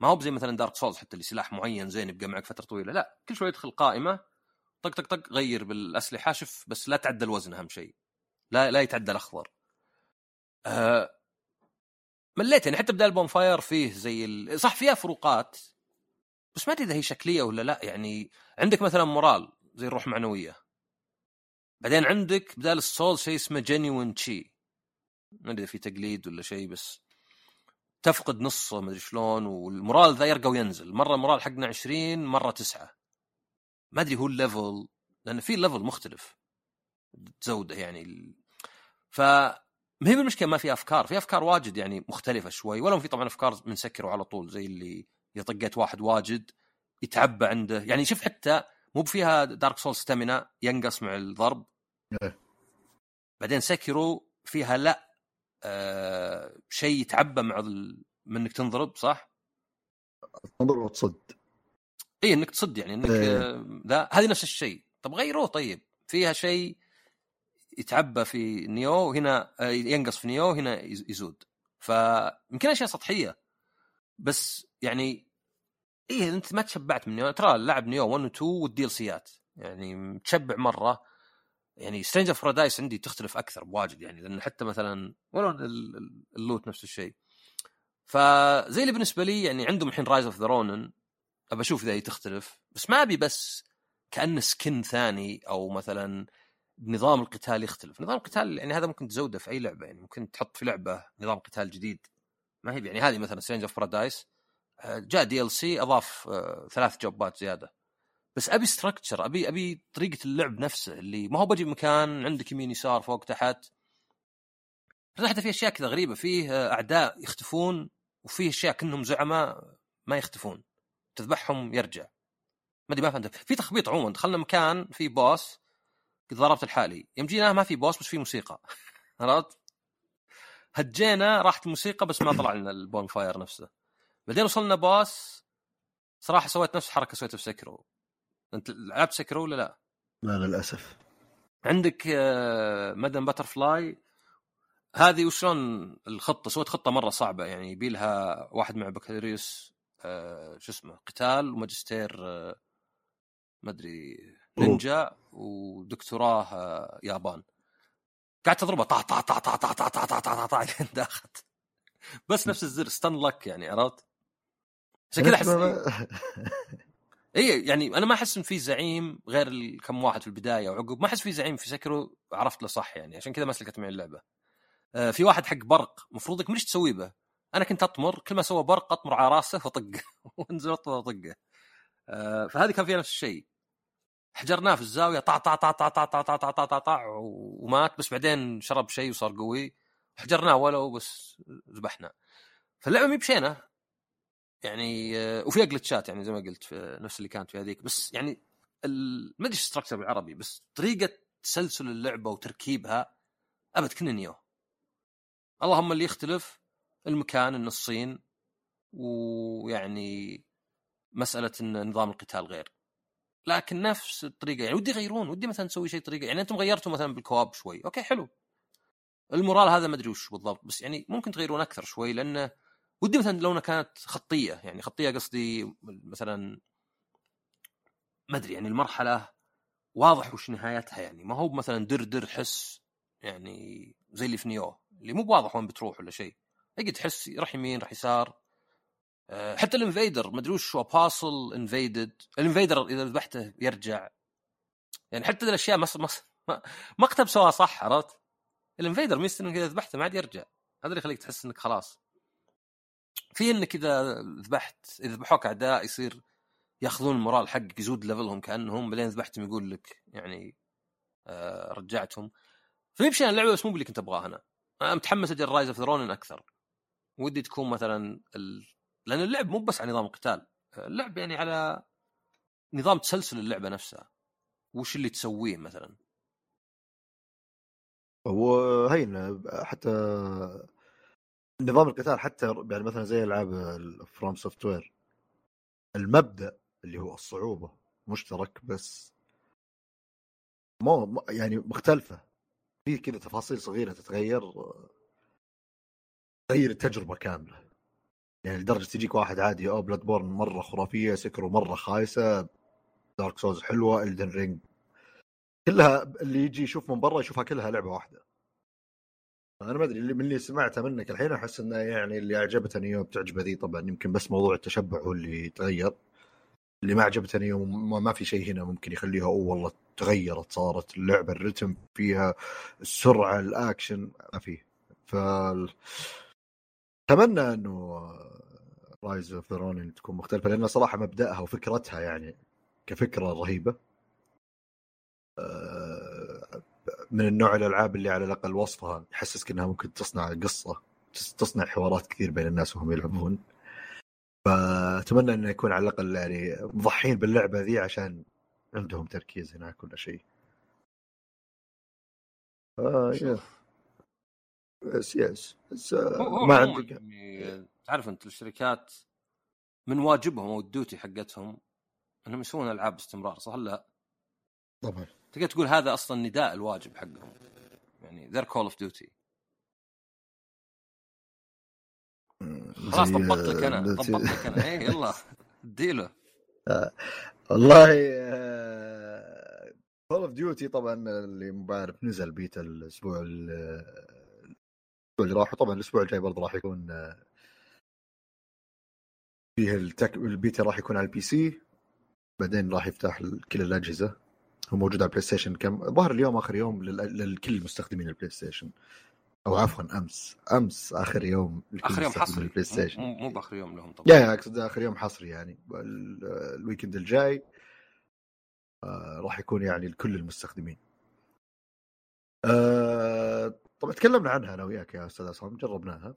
ما هو بزي مثلا Dark Souls حتى اللي سلاح معين زين يبقى معك فترة طويلة لا كل شوي يدخل قائمة طق طق طق غير بالأسلحة شوف بس لا تعدى الوزن أهم شيء لا لا يتعدى الاخضر أه مليت يعني حتى بدال bonfire فيه زي ال... صح فيها فروقات بس ما أدري إذا هي شكلية ولا لا يعني عندك مثلا morale زي الروح معنوية. بعدين عندك بدال ال soul شيء اسمه جينيون تشي ما أدري في تقليد ولا شيء بس تفقد نصه ما أدري شلون وال morale ذا يرقى وينزل. مرة ال morale حقنا 20 مرة 9 ما أدري هو ال level لأن في level مختلف. تزوده يعني ف ما هي بالمشكلة ما في أفكار. في أفكار واجد يعني مختلفة شوي ولو في طبعا أفكار من Sekiro على طول زي اللي إذا طقيت واحد واجد يتعبى عنده. يعني شوف حتى مو فيها دارك سول ستامينا ينقص مع الضرب. إيه. بعدين سكروا فيها لا. آه شيء يتعبى مع ال... من انك تنضرب صح؟ تنظر وتصد. اي إنك تصد يعني إنك إيه. آه لا هذه نفس الشيء. طب غيروه طيب. فيها شيء يتعبى في نيو هنا آه، ينقص في نيو هنا يز- يزود. فيمكن أشياء سطحية. بس يعني إيه أنت ما تشبعت من Nioh ترى لعب Nioh 1 و 2 وال DLC ات. يعني متشبع مرة. يعني Stranger of Paradise عندي تختلف أكثر بواجد يعني لأن حتى مثلا ولو ال- ال- ال loot نفس الشيء. فزي اللي بالنسبة لي يعني عندهم الحين Rise of the Ronin أبى أشوف إذا هي تختلف بس ما أبي بس كانه skin ثاني أو مثلا نظام القتال يختلف. نظام القتال يعني هذا ممكن تزوده في أي لعبة يعني ممكن تحط في لعبة نظام قتال جديد. ما هي يعني هذه مثلا Stranger of Paradise جاء DLC أضاف آه، ثلاث job ات زيادة. بس أبي structure أبي أبي طريقة اللعب نفسه اللي ما هو بجي مكان عندك يمين يسار فوق تحت. حتى في أشياء كذا غريبة فيه آه، أعداء يختفون وفيه أشياء كأنهم زعماء ما يختفون. تذبحهم يرجع. ما أدري ما فهمت. في تخبيط عموما دخلنا مكان في boss ضربت لحالي. يوم جينا ما في boss بس في موسيقى. (laughs) عرفت؟ هجينا راحت الموسيقى بس ما طلع لنا ال bonfire نفسه. بعدين وصلنا boss صراحة سويت نفس الحركة سويتها في Sekiro انت لعبت Sekiro ولا لا؟ لا للاسف عندك آه، Madam Butterfly هذه وشلون الخطه سويت خطه مره صعبه يعني يبي لها واحد مع بكالوريوس آه، شو اسمه قتال وماجستير آه، ما ادري نينجا ودكتوراه آه، يابان قاعد تضربه طا طا طا طا طا طا طا طا طا طا داخت بس نفس الزر ستان لك يعني عرفت؟ عشان كذا احس اي يعني أنا ما أحس إن في زعيم غير كم واحد في البداية وعقب ما أحس في زعيم في سكرو عرفت له صح يعني. عشان كذا ما سلكت معي اللعبة. آه في واحد حق برق. مفروضك مش تسوي به. أنا كنت أطمر. كل ما سوى برق أطمر على رأسه واطقه (laughs) وأنزل أطمر وأطقه. آه فهذه كان فيها نفس الشيء. حجرناه في الزاوية. طع طع طع طع طع طع طع طع طع طع, طع ومات. بس بعدين شرب شيء وصار قوي. حجرناه ولو بس ذبحنا. فاللعبة مي بشينة. يعني آه، وفيها glitch ات يعني زي ما قلت في نفس اللي كانت في هذيك. بس يعني ما أدري structure بالعربي بس طريقة تسلسل اللعبة وتركيبها أبد كنه Nioh. اللهم اللي يختلف المكان النصين ويعني مسألة إن نظام القتال غير. لكن نفس الطريقة يعني ودي يغيرون ودي مثلا تسوي شيء طريقة. يعني أنتم غيرتوا مثلا بال co-op شوي okay حلو. ال morale هذا ما أدري وش بالضبط بس يعني ممكن تغيرون أكثر شوي لأنه ودي مثلا لو كانت خطية يعني خطية قصدي مثلا ما أدري يعني المرحلة واضح وش نهايتها يعني. ما هو مثلا در در حس يعني زي اللي في Nioh اللي مو بواضح وين بتروح ولا شيء. أجي تحس راح يمين راح يسار. أه، حتى الانفيدر ما أدري وش هو باسل انفيدد. الانفيدر إذا ذبحته يرجع. يعني حتى الأشياء مس ما مقتب سواها صح عرفت؟ الانفيدر ميزته إنك إذا ذبحته ما عاد يرجع. هذا اللي يخليك تحس إنك خلاص. في انك اذا ذبحت إذا ذبحوك أعداء يصير يأخذون المورال حقك يزود ليفلهم كأنهم بعدين ذبحتهم يقول لك يعني آه رجعتهم. فيمشي أنا اللعبة بس مو باللي كنت أبغاه أنا. أنا متحمس أجل Rise of the Ronin أكثر. ودي تكون مثلا ال... لأن اللعب مو بس على نظام القتال اللعب يعني على نظام تسلسل اللعبة نفسها. وش اللي تسويه مثلا؟ وهين حتى نظام القتال حتى يعني مثلا زي ألعاب FromSoftware المبدأ اللي هو الصعوبة مشترك بس. مو يعني مختلفة. في كذا تفاصيل صغيرة تتغير تغير التجربة كاملة. يعني لدرجة تجيك واحد عادي أوه Bloodborne مرة خرافية Sekiro مرة خايسة Dark Souls حلوة Elden Ring كلها اللي يجي يشوف من برا يشوفها كلها لعبة واحدة. أنا ما أدري من اللي سمعته منك الحين أحس إنه يعني اللي أعجبتني وبتعجبه ذي طبعا يمكن بس موضوع التشبع هو اللي تغير. اللي ما عجبتني وما في شيء هنا ممكن يخليها أوه والله تغيرت صارت اللعبة الرتم فيها السرعة الأكشن ما فيه ف أتمنى إنه Rise of تكون مختلفة لأن صراحة مبدأها وفكرتها يعني كفكرة رهيبة. آه، من النوع الألعاب اللي على الأقل وصفها يحسسك إنها ممكن تصنع قصة تصنع حوارات كثير بين الناس وهم يلعبون. فأتمنى إنه يكون على الأقل يعني مضحين باللعبة ذي عشان عندهم تركيز هناك ولا شيء. آه yes yes بس آه، ما عندك. يعني تعرف أنت الشركات من واجبهم أو ال duty حقتهم إنهم يسوون ألعاب باستمرار صح لا؟ طبعا. تقدر تقول هذا أصلا نداء الواجب حقهم. يعني their Call of Duty خلاص طبقت لك أنا طبقت لك أنا. اي يلا اديله. (laughs) آه، والله Call of Duty طبعا اللي ما بعرف نزل بيتا الأسبوع الأسبوع اللي راح طبعا الأسبوع الجاي برضه راح يكون آه، فيه التك... البيتا راح يكون على ال PC بعدين راح يفتح كل الأجهزة. هو موجود على ال PlayStation كم ظهر اليوم آخر يوم لكل المستخدمين ال PlayStation أو عفوا أمس. أمس آخر يوم آخر يوم حصري. ال PlayStation مو, مو بآخر يوم لهم طبعا. يا أقصد آخر يوم حصري يعني. ال weekend الجاي آه راح يكون يعني لكل المستخدمين. آه طبعا تكلمنا عنها أنا وياك يا أستاذ عصام. جربناها.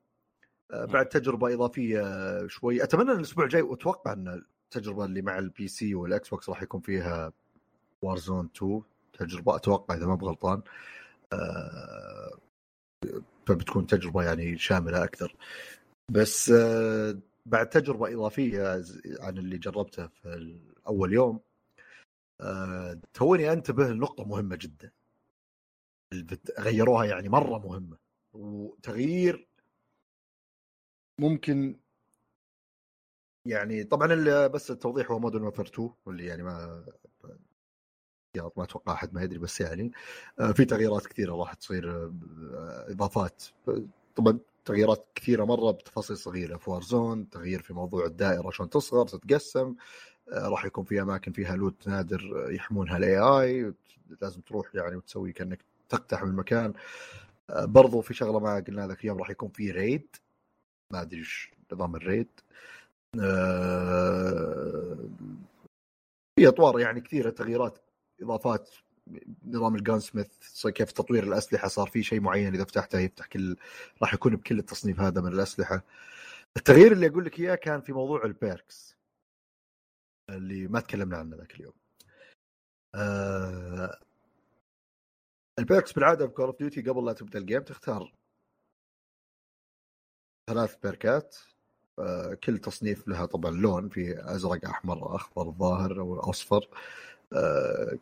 آه بعد تجربة إضافية شوي. أتمنى الأسبوع الجاي وأتوقع إن التجربة اللي مع ال PC وال Xbox راح يكون فيها Warzone 2 تجربة أتوقع إذا ما بغلطان آه فبتكون تجربة يعني شاملة أكثر. بس آه بعد تجربة إضافية عن اللي جربته في اول يوم آه توني أنتبه لنقطة مهمة جدا. غيروها يعني مرة مهمة. وتغيير ممكن يعني طبعا بس التوضيح هو مودرن وفر 2 واللي يعني ما ما أتوقع أحد ما يدري بس يعني آه، في تغييرات كثيرة راح تصير آه، إضافات. طبعا تغييرات كثيرة مرة بتفاصيل صغيرة في Warzone تغيير في موضوع الدائرة شلون تصغر تتقسم آه، راح يكون في أماكن فيها loot نادر يحمونها ال AI لازم تروح يعني وتسوي كأنك تقتحم المكان. برضو في شغلة ما قلنا ذاك اليوم راح يكون في raid ما أدري إيش نظام ال raid في أطوار يعني كثيرة تغييرات إضافات نظام ال gunsmith كيف تطوير الأسلحة صار في شيء معين إذا فتحته يفتح كل راح يكون بكل التصنيف هذا من الأسلحة. التغيير اللي أقول لك إياه كان في موضوع ال perks اللي ما تكلمنا عنه ذاك اليوم. آه ال perks بالعادة ب Call of Duty قبل لا تبدأ ال game تختار ثلاث بيركات. آه كل تصنيف لها طبعا لون في أزرق أحمر أخضر ظاهر أو أصفر. آه،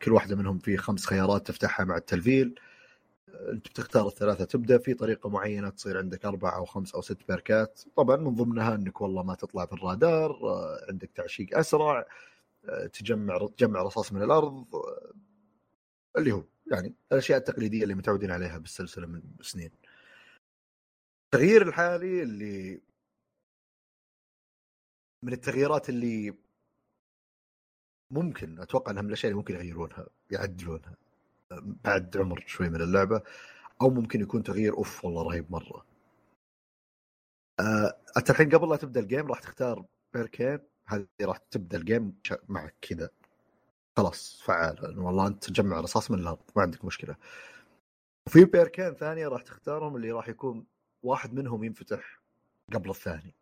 كل واحدة منهم في خمس خيارات تفتحها مع التلفيل. آه، انت بتختار الثلاثة تبدأ. في طريقة معينة تصير عندك أربع أو خمس أو ست بيركات طبعا من ضمنها إنك والله ما تطلع في الرادار آه، عندك تعشيق أسرع تجمع تجمع رصاص من الأرض اللي هو يعني الأشياء التقليدية اللي متعودين عليها بالسلسلة من سنين. التغيير الحالي اللي من التغييرات اللي ممكن أتوقع انها من الاشياء اللي ممكن يغيرونها يعدلونها بعد عمر شوي من اللعبة أو ممكن يكون تغيير أوف والله رهيب مرة. آه، أنت الحين قبل لا تبدأ الجيم راح تختار بيركين هذه راح تبدأ الجيم معك كذا. خلاص فعال. والله أنت تجمع رصاص من الأرض ما عندك مشكلة. وفي بيركين ثانية راح تختارهم اللي راح يكون واحد منهم ينفتح قبل الثاني.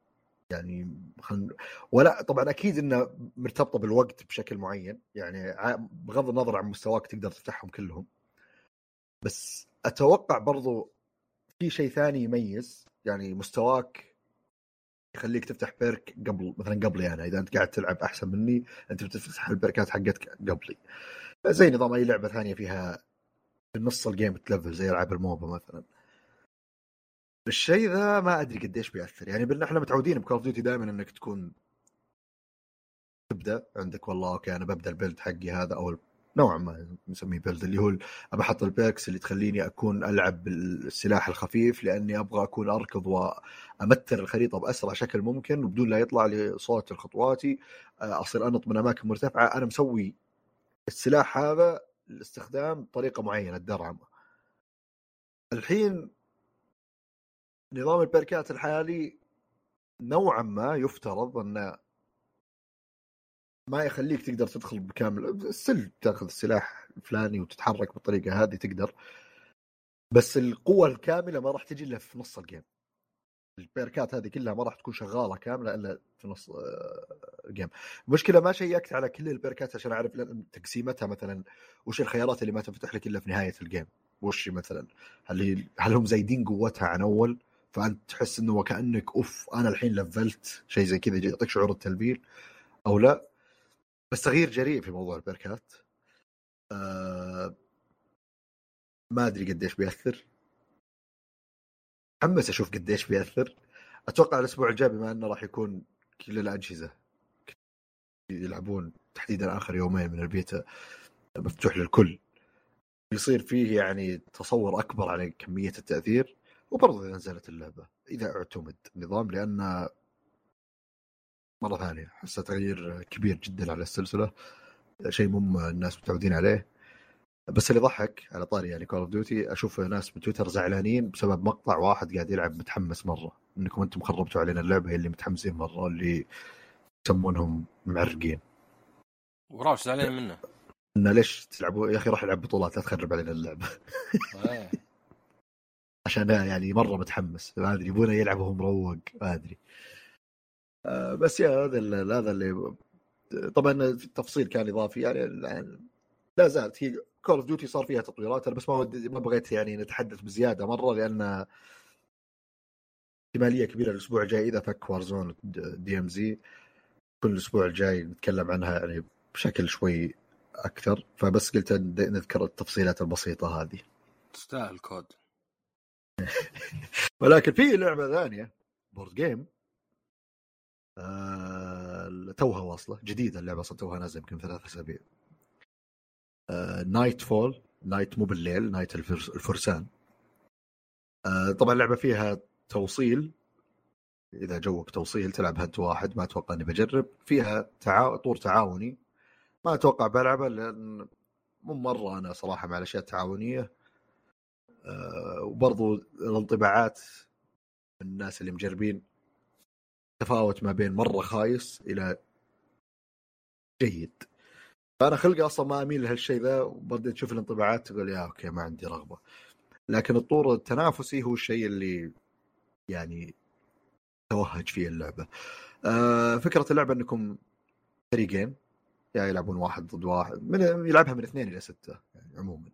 يعني خل... ولا طبعا أكيد إنه مرتبطة بالوقت بشكل معين يعني بغض النظر عن مستواك تقدر تفتحهم كلهم. بس أتوقع برضو في شيء ثاني يميز يعني مستواك يخليك تفتح بيرك قبل مثلا قبلي أنا إذا أنت قاعد تلعب أحسن مني أنت بتفتح البيركات حقتك قبلي. زي نظام أي لعبة ثانية فيها في ال game تلفل زي ألعاب ال MOBA مثلا. الشيء ذا ما أدري قديش بيأثر. يعني إحنا متعودين ب Call of Duty دائما إنك تكون تبدأ عندك والله okay أنا ببدأ ال build حقي هذا أو نوعا ما نسميه build اللي هو ابى أحط ال perks اللي تخليني أكون ألعب بالسلاح الخفيف لأني أبغى أكون أركض وأمتر الخريطة بأسرع شكل ممكن وبدون لا يطلع لي صوت خطواتي أصير أنط من أماكن مرتفعة. أنا مسوي السلاح هذا لاستخدام طريقة معينة الدرعم الحين نظام البركات الحالي نوعا ما يفترض انه ما يخليك تقدر تدخل بكامل السل تأخذ السلاح الفلاني وتتحرك بالطريقة هذه تقدر بس القوة الكاملة ما راح تجي إلا في نص الجيم البيركات هذه كلها ما راح تكون شغالة كاملة إلا في نص آه، ال game المشكلة ما شيكت على كل البيركات عشان أعرف تقسيمتها مثلا وش الخيارات اللي ما تنفتح لك إلا في نهاية ال game وش مثلا؟ هل هل هم زايدين قوتها عن أول؟ فأنت تحس إنه وكأنك أوف أنا الحين لفلت شيء زي كذا يعطيك شعور التلفيل أو لا. بس تغيير جريء في موضوع البركات. آه ما أدري قديش بيأثر. متحمس أشوف قديش بيأثر. أتوقع الأسبوع الجاي بما إنه راح يكون كل الأجهزة يلعبون تحديدا آخر يومين من البيتا مفتوح للكل. يصير فيه يعني تصور أكبر على كمية التأثير. وبرضه إذا نزلت اللعبة إذا اعتمد النظام لأن مرة ثانية احسه تغيير كبير جدا على السلسلة. شيء مو الناس متعودين عليه. بس اللي ضحك على طاري يعني Call of Duty أشوف ناس بتويتر زعلانين بسبب مقطع واحد قاعد يلعب متحمس مرة. إنكم أنتم خربتوا علينا اللعبة اللي متحمسين مرة اللي يسمونهم معرقين. وراوش زعلان منه. انه ليش تلعبوا؟ يا أخي روح العب بطولات لا تخرب علينا اللعبة. عشان يعني مرة متحمس. ما أدري يبونه يلعب وهو مروق ما أدري. آه، بس يا هذا هذا اللي طبعا التفصيل كان إضافي. يعني لا زالت. هي Call of Duty صار فيها تطويرات. أنا بس ما ما بغيت يعني نتحدث بزيادة مرة لأن احتمالية كبيرة الأسبوع الجاي إذا فك Warzone DMZ كل الأسبوع الجاي نتكلم عنها يعني بشكل شوي أكثر. فبس قلت نذكر التفصيلات البسيطة هذه. تستاهل COD. (laughs) ولكن في لعبة ثانية board game آه توها واصلة جديدة اللعبة أصلا توها نازلة يمكن ثلاث أسابيع. Knight Fall knight مو بالليل knight الفرسان. آه طبعا اللعبة فيها توصيل. إذا جوك توصيل تلعب هد واحد ما أتوقع إني بجرب. فيها تعا... طور تعاوني. ما أتوقع بلعبه لأن مو مرة أنا صراحة مع الأشياء التعاونية. وبرضو الانطباعات الناس اللي مجربين تفاوت ما بين مرة خايس إلى جيد. فأنا خلقي أصلا ما أميل لهالشيء ذا وبعدين تشوف الانطباعات تقول يا okay ما عندي رغبة. لكن الطور التنافسي هو الشيء اللي يعني توهج فيه اللعبة. آه فكرة اللعبة إنكم فريقين يا يلعبون واحد ضد واحد من يلعبها من اثنين إلى ستة يعني عموما.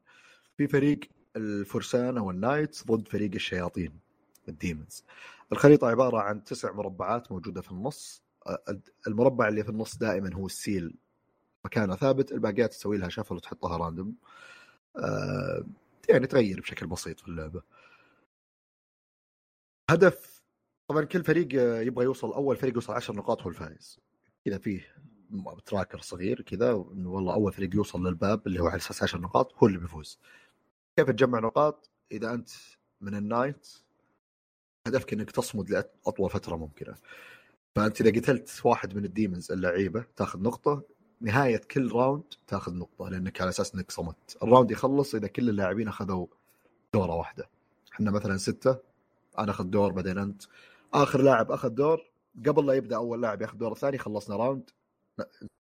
في فريق الفرسان أو ال knights ضد فريق الشياطين ال demons. الخريطة عبارة عن تسع مربعات موجودة في النص. المربع اللي في النص دائما هو ال seal. مكانه ثابت الباقيات تسوي لها shuffle وتحطها random. يعني تغير بشكل بسيط في اللعبة. هدف طبعا كل فريق يبغى يوصل أول فريق يوصل 10 نقاط هو الفائز. كذا فيه tracker صغير كذا إنه والله أول فريق يوصل للباب اللي هو على أساس 10 نقاط هو اللي بيفوز. كيف تجمع نقاط إذا أنت من ال knight هدفك إنك تصمد لأطول فترة ممكنة. فأنت إذا قتلت واحد من ال demons اللعيبة تاخذ نقطة. نهاية كل round تاخذ نقطة لأنك على أساس إنك صمدت ال round يخلص إذا كل اللاعبين أخذوا دورة واحدة. إحنا مثلا ستة أنا أخذ دور بعدين أنت. آخر لاعب أخذ دور. قبل لا يبدأ أول لاعب ياخذ دور الثاني خلصنا round.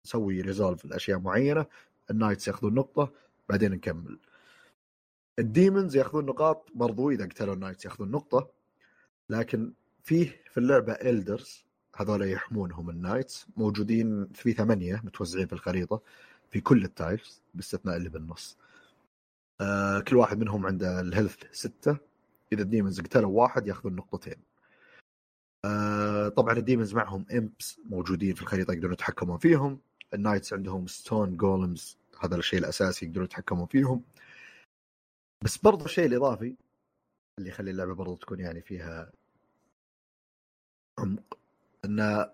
نسوي resolve الاشياء معينة. ال knights ياخذون نقطة بعدين نكمل. ال demons ياخذون نقاط برضو إذا قتلوا ال knights ياخذون نقطة لكن فيه في اللعبة elders هذول يحمونهم ال knights موجودين في ثمانية متوزعين في الخريطة في كل ال tiles باستثناء اللي بالنص. آه كل واحد منهم عنده ال health ستة إذا ال demons قتلوا واحد ياخذون نقطتين. آه طبعا ال demons معهم imps موجودين في الخريطة يقدرون يتحكمون فيهم ال knights عندهم stone golems هذا الشيء الأساسي يقدرون يتحكمون فيهم. بس برضو الشيء الإضافي اللي يخلي اللعبة برضو تكون يعني فيها عمق إن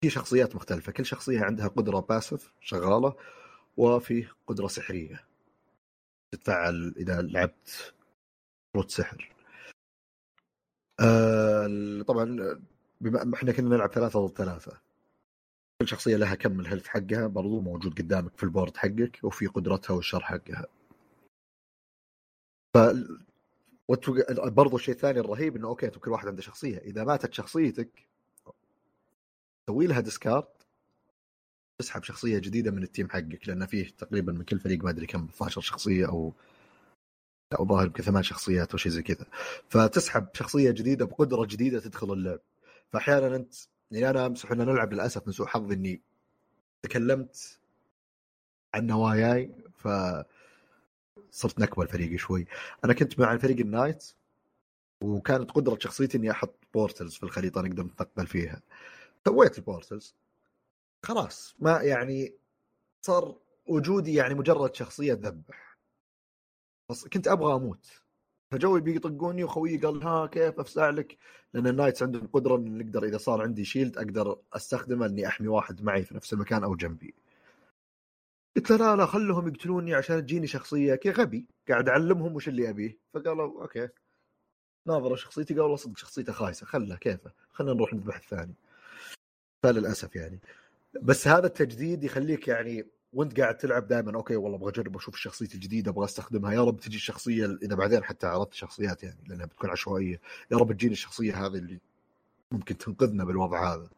في شخصيات مختلفة كل شخصية عندها قدرة passive شغالة وفي قدرة سحرية تتفعل إذا لعبت كروت سحر. آه طبعا بما إحنا كنا نلعب ثلاثة ضد ثلاثة كل شخصية لها كم ال health حقها برضو موجود قدامك في ال board حقك وفي قدرتها والشر حقها. ف برضو الشيء الثاني الرهيب إنه okay كل واحد عنده شخصية. إذا ماتت شخصيتك سوي لها discard تسحب شخصية جديدة من ال team حقك لأن فيه تقريبا من كل فريق ما أدري كم 12 شخصية أو أو ظاهر يمكن ثمان شخصيات أو شيء زي كذا. فتسحب شخصية جديدة بقدرة جديدة تدخل اللعب. فاحيانا أنت يعني أنا امس إحنا نلعب للأسف من سوء حظي إني تكلمت عن نواياي ف صرت نكبه الفريق شوي. أنا كنت مع فريق ال knight وكانت قدرة شخصيتي إني أحط portals في الخريطة نقدر نتنقل فيها. سويت ال portals. خلاص. ما يعني صار وجودي يعني مجرد شخصية تذبح. بس كنت أبغى أموت. فجوي بيطقوني وخويي قال ها كيف أفزع لك؟ لأن ال knights عندهم قدرة إن نقدر إذا صار عندي shield أقدر أستخدمه اني أحمي واحد معي في نفس المكان أو جنبي. قلت له لا لا خلهم يقتلوني عشان تجيني شخصية. كي غبي. قاعد أعلمهم وش اللي أبيه. فقالوا okay. ناظر شخصيتي قال والله صدق شخصيته خايسة. خله كيفه؟ خلينا نروح نذبح الثاني. فللأسف يعني. بس هذا التجديد يخليك يعني وأنت قاعد تلعب دائما okay والله أبغى أجرب أشوف الشخصية الجديدة أبغى أستخدمها. يا رب تجي الشخصية إذا بعدين حتى عرضت شخصيات يعني لأنها بتكون عشوائية. يا رب تجيني الشخصية هذه اللي ممكن تنقذنا بالوضع هذا.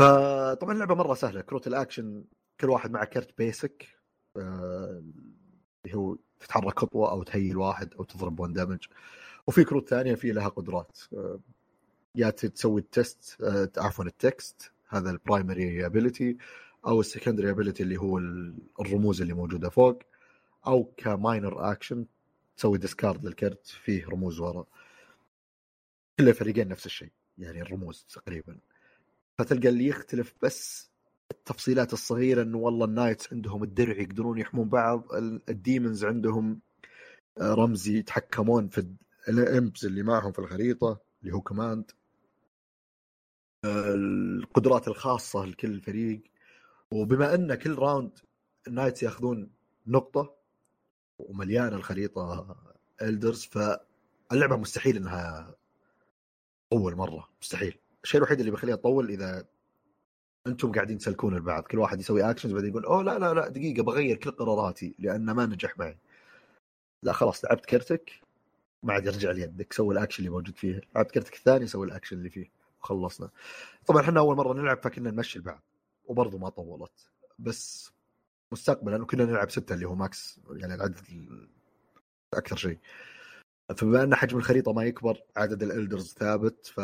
فطبعا اللعبة مرة سهلة. كروت الأكشن كل واحد مع كرت basic آه، اللي هو تتحرك خطوه أو ت heal واحد أو تضرب one damage وفي كروت ثانية في لها قدرات آه، يا تسوي ال test آه، عفوا ال text هذا ال primary ability أو ال secondary ability اللي هو الرموز اللي موجودة فوق أو ك minor action تسوي discard للكرت فيه رموز ورا. كل الفريقين نفس الشيء يعني الرموز تقريبا. فتلقى اللي يختلف بس التفصيلات الصغيرة إنه والله ال knights عندهم الدرع يقدرون يحمون بعض ال demons عندهم آه، رمز يتحكمون في ال imps اللي معهم في الخريطة اللي هو command آه، القدرات الخاصة لكل فريق. وبما إن كل round ال knights ياخذون نقطة ومليانة الخريطة elders فاللعبة مستحيل إنها تطول مرة مستحيل. الشيء الوحيد اللي بيخليها تطول إذا أنتم قاعدين تسلكون لبعض كل واحد يسوي actions بعدين يقول أوه لا لا لا دقيقة بغير كل قراراتي لأن ما نجح معي. لا خلاص لعبت كرتك ما عاد يرجع ليدك سوي الاكشن اللي موجود فيه. لعبت كرتك الثاني سوي الاكشن اللي فيه. وخلصنا. طبعا إحنا أول مرة نلعب فكنا نمشي لبعض وبرضه ما طولت. بس مستقبلا كنا نلعب ستة اللي هو ماكس يعني العدد أكثر شيء. فبما أن حجم الخريطة ما يكبر عدد الالدرز ثابت ف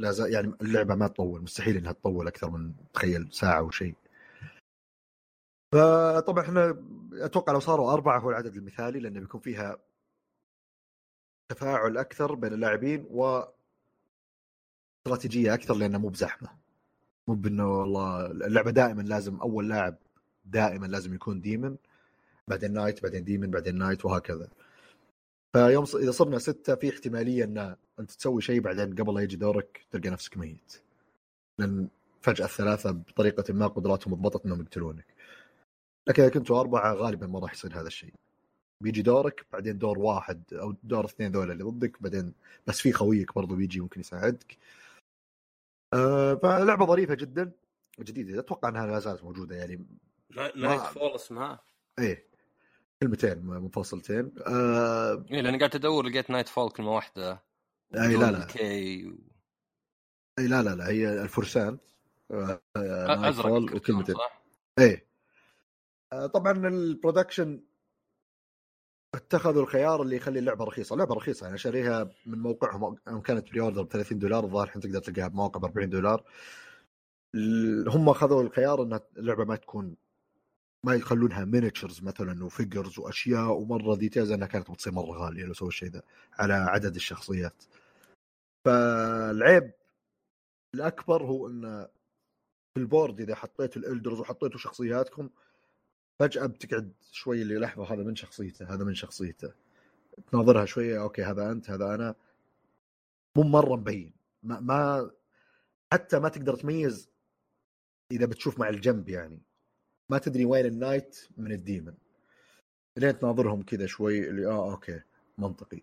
لا زال يعني اللعبة ما تطول مستحيل إنها تطول أكثر من تخيل ساعة وشيء فطبعا إحنا أتوقع لو صاروا أربعة هو العدد المثالي لأنه بيكون فيها تفاعل أكثر بين اللاعبين و استراتيجية أكثر لأنه مو بزحمة. مو بإنه والله اللعبة دائما لازم أول لاعب دائما لازم يكون demon بعدين knight بعدين demon بعدين knight وهكذا. فيوم إذا صرنا ستة في احتمالية إن أنت تسوي شيء بعدين قبل لا يجي دورك تلقى نفسك ميت. لأن فجأة الثلاثة بطريقة ما قدراتهم ضبطت إنهم يقتلونك. لكن إذا كنتوا أربعة غالبا ما راح يصير هذا الشيء. بيجي دورك بعدين دور واحد أو دور اثنين ذولا اللي ضدك بعدين بس في خويك برضو بيجي ممكن يساعدك. آه فلعبة ظريفة جدا جديدة. أتوقع إنها لا زالت موجودة يعني. Knightfall اسمها إيه. كلمتين منفصلتين آه... إيه لأني قاعد أدور لقيت Knightfall كلمه واحدة. أي لا لا. K و... أي لا لا لا هي الفرسان. آه أزرق وكلمتين. إيه. آه طبعا ال production اتخذوا الخيار اللي يخلي اللعبة رخيصة، اللعبة رخيصة يعني شاريها من موقعهم. كانت pre-order ب 30 دولار الظاهر الحين تقدر تلقاها بمواقع ب 40 دولار. هم أخذوا الخيار ان اللعبة ما تكون ما يخلونها miniatures مثلا و figures وأشياء ومرة details إنها كانت بتصير مرة غالية لو سووا الشيء ذا على عدد الشخصيات. فالعيب الأكبر هو انه في ال board إذا حطيتوا ال elders وحطيتوا شخصياتكم فجأة بتقعد شوي اللي لحظه هذا من شخصيته هذا من شخصيته. تناظرها شوية okay هذا أنت هذا أنا. مو مرة مبين. ما, ما حتى ما تقدر تميز إذا بتشوف مع الجنب يعني. ما تدري وين ال knight من ال demon لين تناظرهم كذا شوي اللي آه okay منطقي.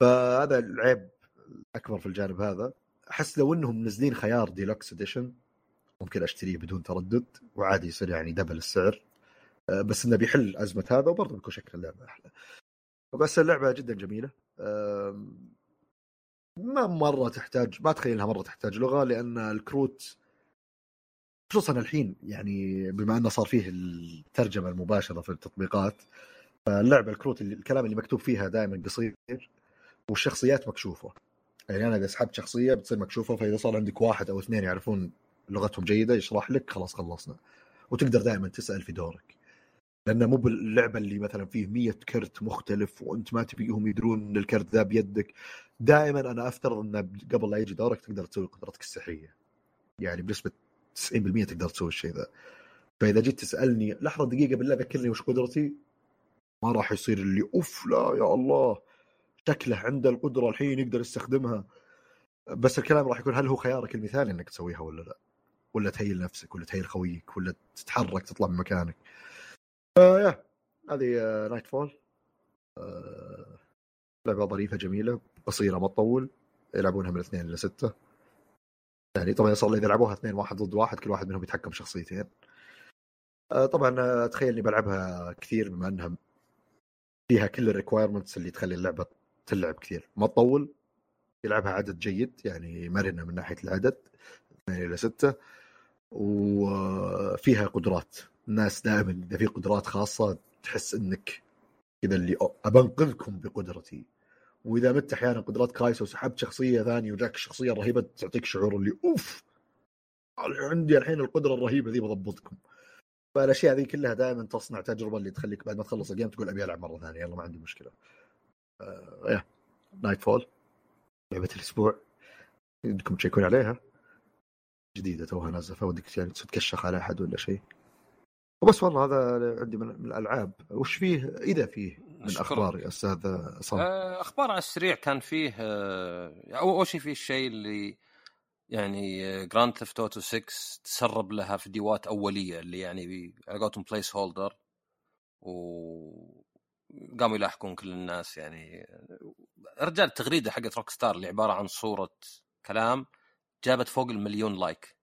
فهذا العيب الأكبر في الجانب هذا. أحس لو إنهم منزلين خيار deluxe edition ممكن أشتريه بدون تردد وعادي يصير يعني دبل السعر. آه، بس إنه بيحل أزمة هذا وبرضه بيكون شكل اللعبة أحلى. بس اللعبة جدا جميلة. ما مرة تحتاج ما أتخيل إنها مرة تحتاج لغة لأن الكروت خصوصا الحين يعني بما أنه صار فيه الترجمة المباشرة في التطبيقات فاللعبة الكروت الكلام اللي مكتوب فيها دائما قصير والشخصيات مكشوفة. يعني أنا إذا سحبت شخصية بتصير مكشوفة فإذا صار عندك واحد أو اثنين يعرفون لغتهم جيدة يشرح لك خلاص خلصنا. وتقدر دائما تسأل في دورك. لأنه مو باللعبة اللي مثلا فيه مية كرت مختلف وأنت ما تبيهم يدرون إن الكرت ذا بيدك. دائما أنا أفترض إنه قبل لا يجي دورك تقدر تسوي قدرتك السحريه يعني بنسبة 90% تقدر تسوي الشيء ذا. فإذا جيت تسألني لحظة دقيقة بالله ذكرني وش قدرتي؟ ما راح يصير اللي أوف لا يا الله شكله عنده القدرة الحين يقدر يستخدمها. بس الكلام راح يكون هل هو خيارك المثالي إنك تسويها ولا لا؟ ولا تهيل نفسك ولا تهيل خويك ولا تتحرك تطلع من مكانك. فيا هذه Nightfall آه لعبة ظريفة جميلة قصيره ما تطول يلعبونها من اثنين إلى ستة. يعني طبعا صار اذا لعبوها اثنين واحد ضد واحد كل واحد منهم يتحكم شخصيتين. آه طبعا اتخيل إني بلعبها كثير بما إنها فيها كل ال requirements اللي تخلي اللعبة تلعب كثير. ما تطول يلعبها عدد جيد يعني مرنة من ناحية العدد اثنين إلى ستة. وفيها قدرات. الناس دائما إذا في قدرات خاصة تحس إنك كذا اللي أبنقذكم بقدرتي. وإذا مت أحيانا قدرات كايسو وسحبت شخصية ثانية وجاك الشخصية الرهيبة تعطيك شعور اللي أوف! عندي الحين القدرة الرهيبة ذي بضبطكم. فالأشياء ذي كلها دائما تصنع تجربة اللي تخليك بعد ما تخلص ال game تقول أبي ألعب مرة ثانية يلا ما عندي مشكلة. آه Nightfall لعبة الأسبوع. بدكم تشيكون عليها. جديدة توها نازلة فودك يعني تكشخ على أحد ولا شيء. وبس والله هذا عندي من الألعاب. وش فيه؟ إذا فيه من. أخبار يا أستاذ عصام آه، أخبار على السريع كان فيه آه، اول شيء فيه الشيء اللي يعني Grand Theft Auto 6 تسرب لها فيديوهات أولية اللي يعني على قولتهم placeholder و قاموا يلاحقون كل الناس يعني. رجال التغريدة حقت Rockstar اللي عبارة عن صورة كلام جابت فوق المليون like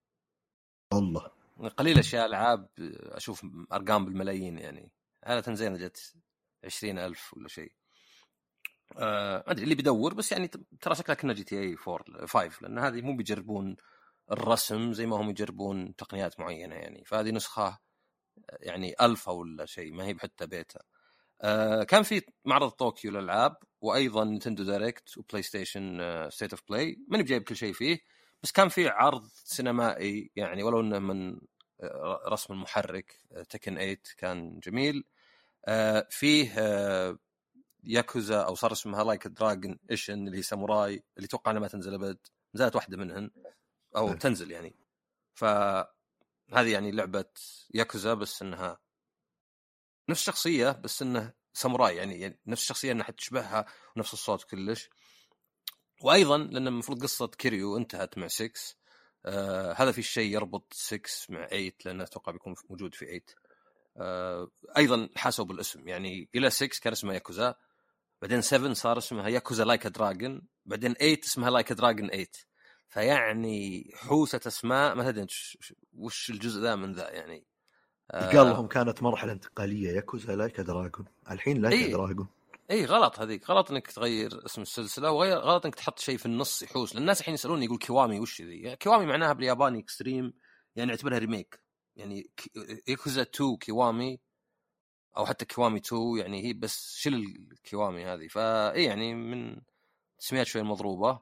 الله. قليل أشياء ألعاب أشوف أرقام بالملايين يعني. عاده زين جت. عشرين ألف ولا شيء. آه، ما أدري اللي بيدور بس يعني ترى شكلها كنا GTA 4 5 لأن هذه مو بيجربون الرسم زي ما هم يجربون تقنيات معينة يعني. فهذه نسخة يعني الفا ولا شيء ما هي حتى بيتا. آه كان في معرض طوكيو للألعاب وأيضا Nintendo Direct و PlayStation State of Play ماني بجايب كل شيء فيه بس كان في عرض سينمائي يعني ولو إنه من آه، رسم المحرك Tekken 8 كان جميل. آه فيه آه ياكوزا أو صار اسمها Like a Dragon Ishin اللي هي ساموراي اللي توقع إنها ما تنزل أبد. نزلت واحدة منهن أو إيه. تنزل يعني. فهذه يعني لعبة ياكوزا بس إنها نفس الشخصية بس إنه ساموراي يعني, يعني نفس الشخصية إنها تشبهها ونفس الصوت كلش. وأيضا لأن المفروض قصة Kiryu انتهت مع 6 آه هذا في شيء يربط 6 مع 8 لأنه أتوقع بيكون موجود في 8 آه أيضا حاسوا بالاسم يعني إلى 6 كان اسمها ياكوزا بعدين 7 صار اسمها Yakuza Like a Dragon بعدين 8 اسمها Like a Dragon 8 فيعني حوسة أسماء ما تدري وش الجزء ذا من ذا يعني. آه قال لهم كانت مرحلة انتقالية Yakuza Like a Dragon الحين Like إيه. Dragon اي غلط هذيك. غلط إنك تغير اسم السلسلة وغير غلط إنك تحط شيء في النص يحوس. لأن الناس الحين يسالوني يقول Kiwami وش ذي؟ Kiwami معناها بالياباني extreme يعني اعتبرها remake يعني ياكوزا 2 Kiwami أو حتى Kiwami 2 يعني هي بس شيل ال Kiwami هذه. فاي يعني من تسميات شوي مضروبة.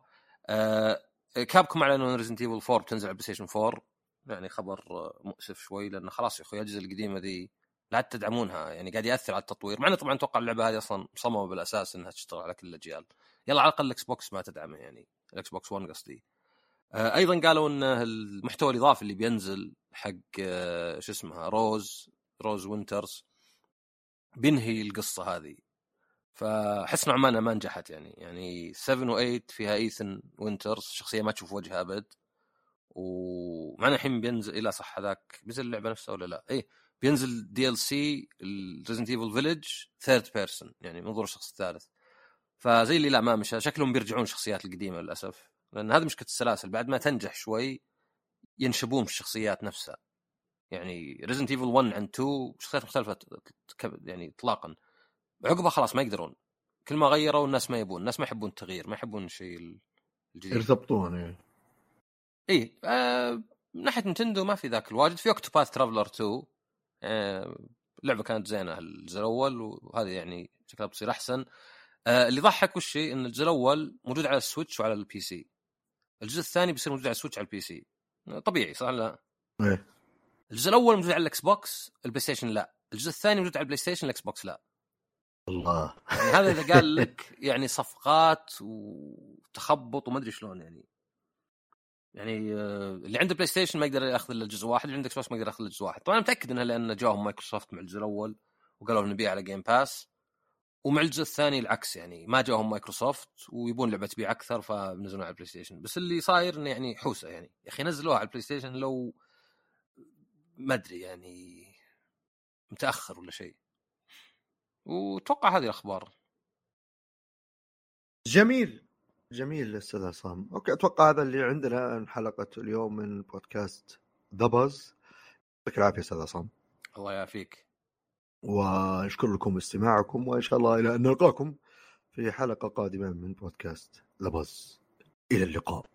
آه Capcom اعلنوا إن Resident Evil 4 بتنزل على PlayStation 4 يعني خبر مؤسف شوي لأن خلاص يا أخوي الأجهزة القديمة ذي لا تدعمونها يعني قاعد يأثر على التطوير. مع إنه طبعا أتوقع اللعبة هذه أصلا مصممه بالأساس إنها تشتغل على كل الأجيال. يلا على الأقل ال Xbox ما تدعمه يعني. ال Xbox 1 قصدي. أيضا قالوا إن المحتوى الإضافي اللي بينزل حق آه، شو اسمها Rose Rose Winters بينهي القصة هذه. فحس نوعا ما ما نجحت يعني. يعني 7 و8 فيها Ethan Winters شخصية ما تشوف وجهها أبد. ومعنا الحين بينزل إلى صح هذاك بينزل اللعبة نفسها ولا لا؟ إيه بينزل DLC Resident Evil Village third person يعني منظور الشخص الثالث. فزي اللي لا ما مش شكلهم بيرجعون الشخصيات القديمة للأسف. لأن هذه مشكلة السلاسل بعد ما تنجح شوي ينشبون في الشخصيات نفسها. يعني Resident Evil 1 عن 2 شخصيات مختلفة يعني اطلاقا. عقبها خلاص ما يقدرون. كل ما غيروا الناس ما يبون الناس ما يحبون التغيير ما يحبون الشيء الجديد. يرتبطون يعني إي آه من ناحية Nintendo ما في ذاك الواجد. في Octopath Traveler 2 آه لعبة كانت زينة الجزء الأول وهذه يعني شكلها بتصير أحسن. آه اللي ضحك وش إن الجزء الأول موجود على ال Switch وعلى ال PC الجزء الثاني بيصير موجود على ال Switch على ال PC. طبيعي صح؟ لا؟ إيه. الجزء الأول موجود على ال Xbox ال PlayStation لا. الجزء الثاني موجود على ال PlayStation ال Xbox لا. الله. يعني هذا إذا قال (laughs) لك يعني صفقات وتخبط وما أدري شلون يعني. يعني آه، اللي عنده PlayStation ما يقدر يأخذ إلا جزء واحد اللي عنده Xbox ما يقدر يأخذ إلا جزء واحد. طبعا أنا متأكد إنها لأن جاهم مايكروسوفت مع الجزء الأول وقالوا نبيع على Game Pass ومع الجزء الثاني العكس يعني ما جاهم مايكروسوفت ويبون لعبة تبيع أكثر فنزلوها على ال PlayStation بس اللي صاير إنه يعني حوسة يعني. يا أخي نزلوها على ال PlayStation لو ما أدري يعني متأخر ولا شيء. وتوقع هذه الأخبار. جميل. جميل أستاذ عصام. أوكي أتوقع هذا اللي عندنا عن حلقة اليوم من بودكاست ذا باز يعطيك العافية أستاذ عصام. الله يعافيك. ونشكر لكم استماعكم وإن شاء الله إلى أن نلقاكم في حلقة قادمة من بودكاست باز إلى اللقاء.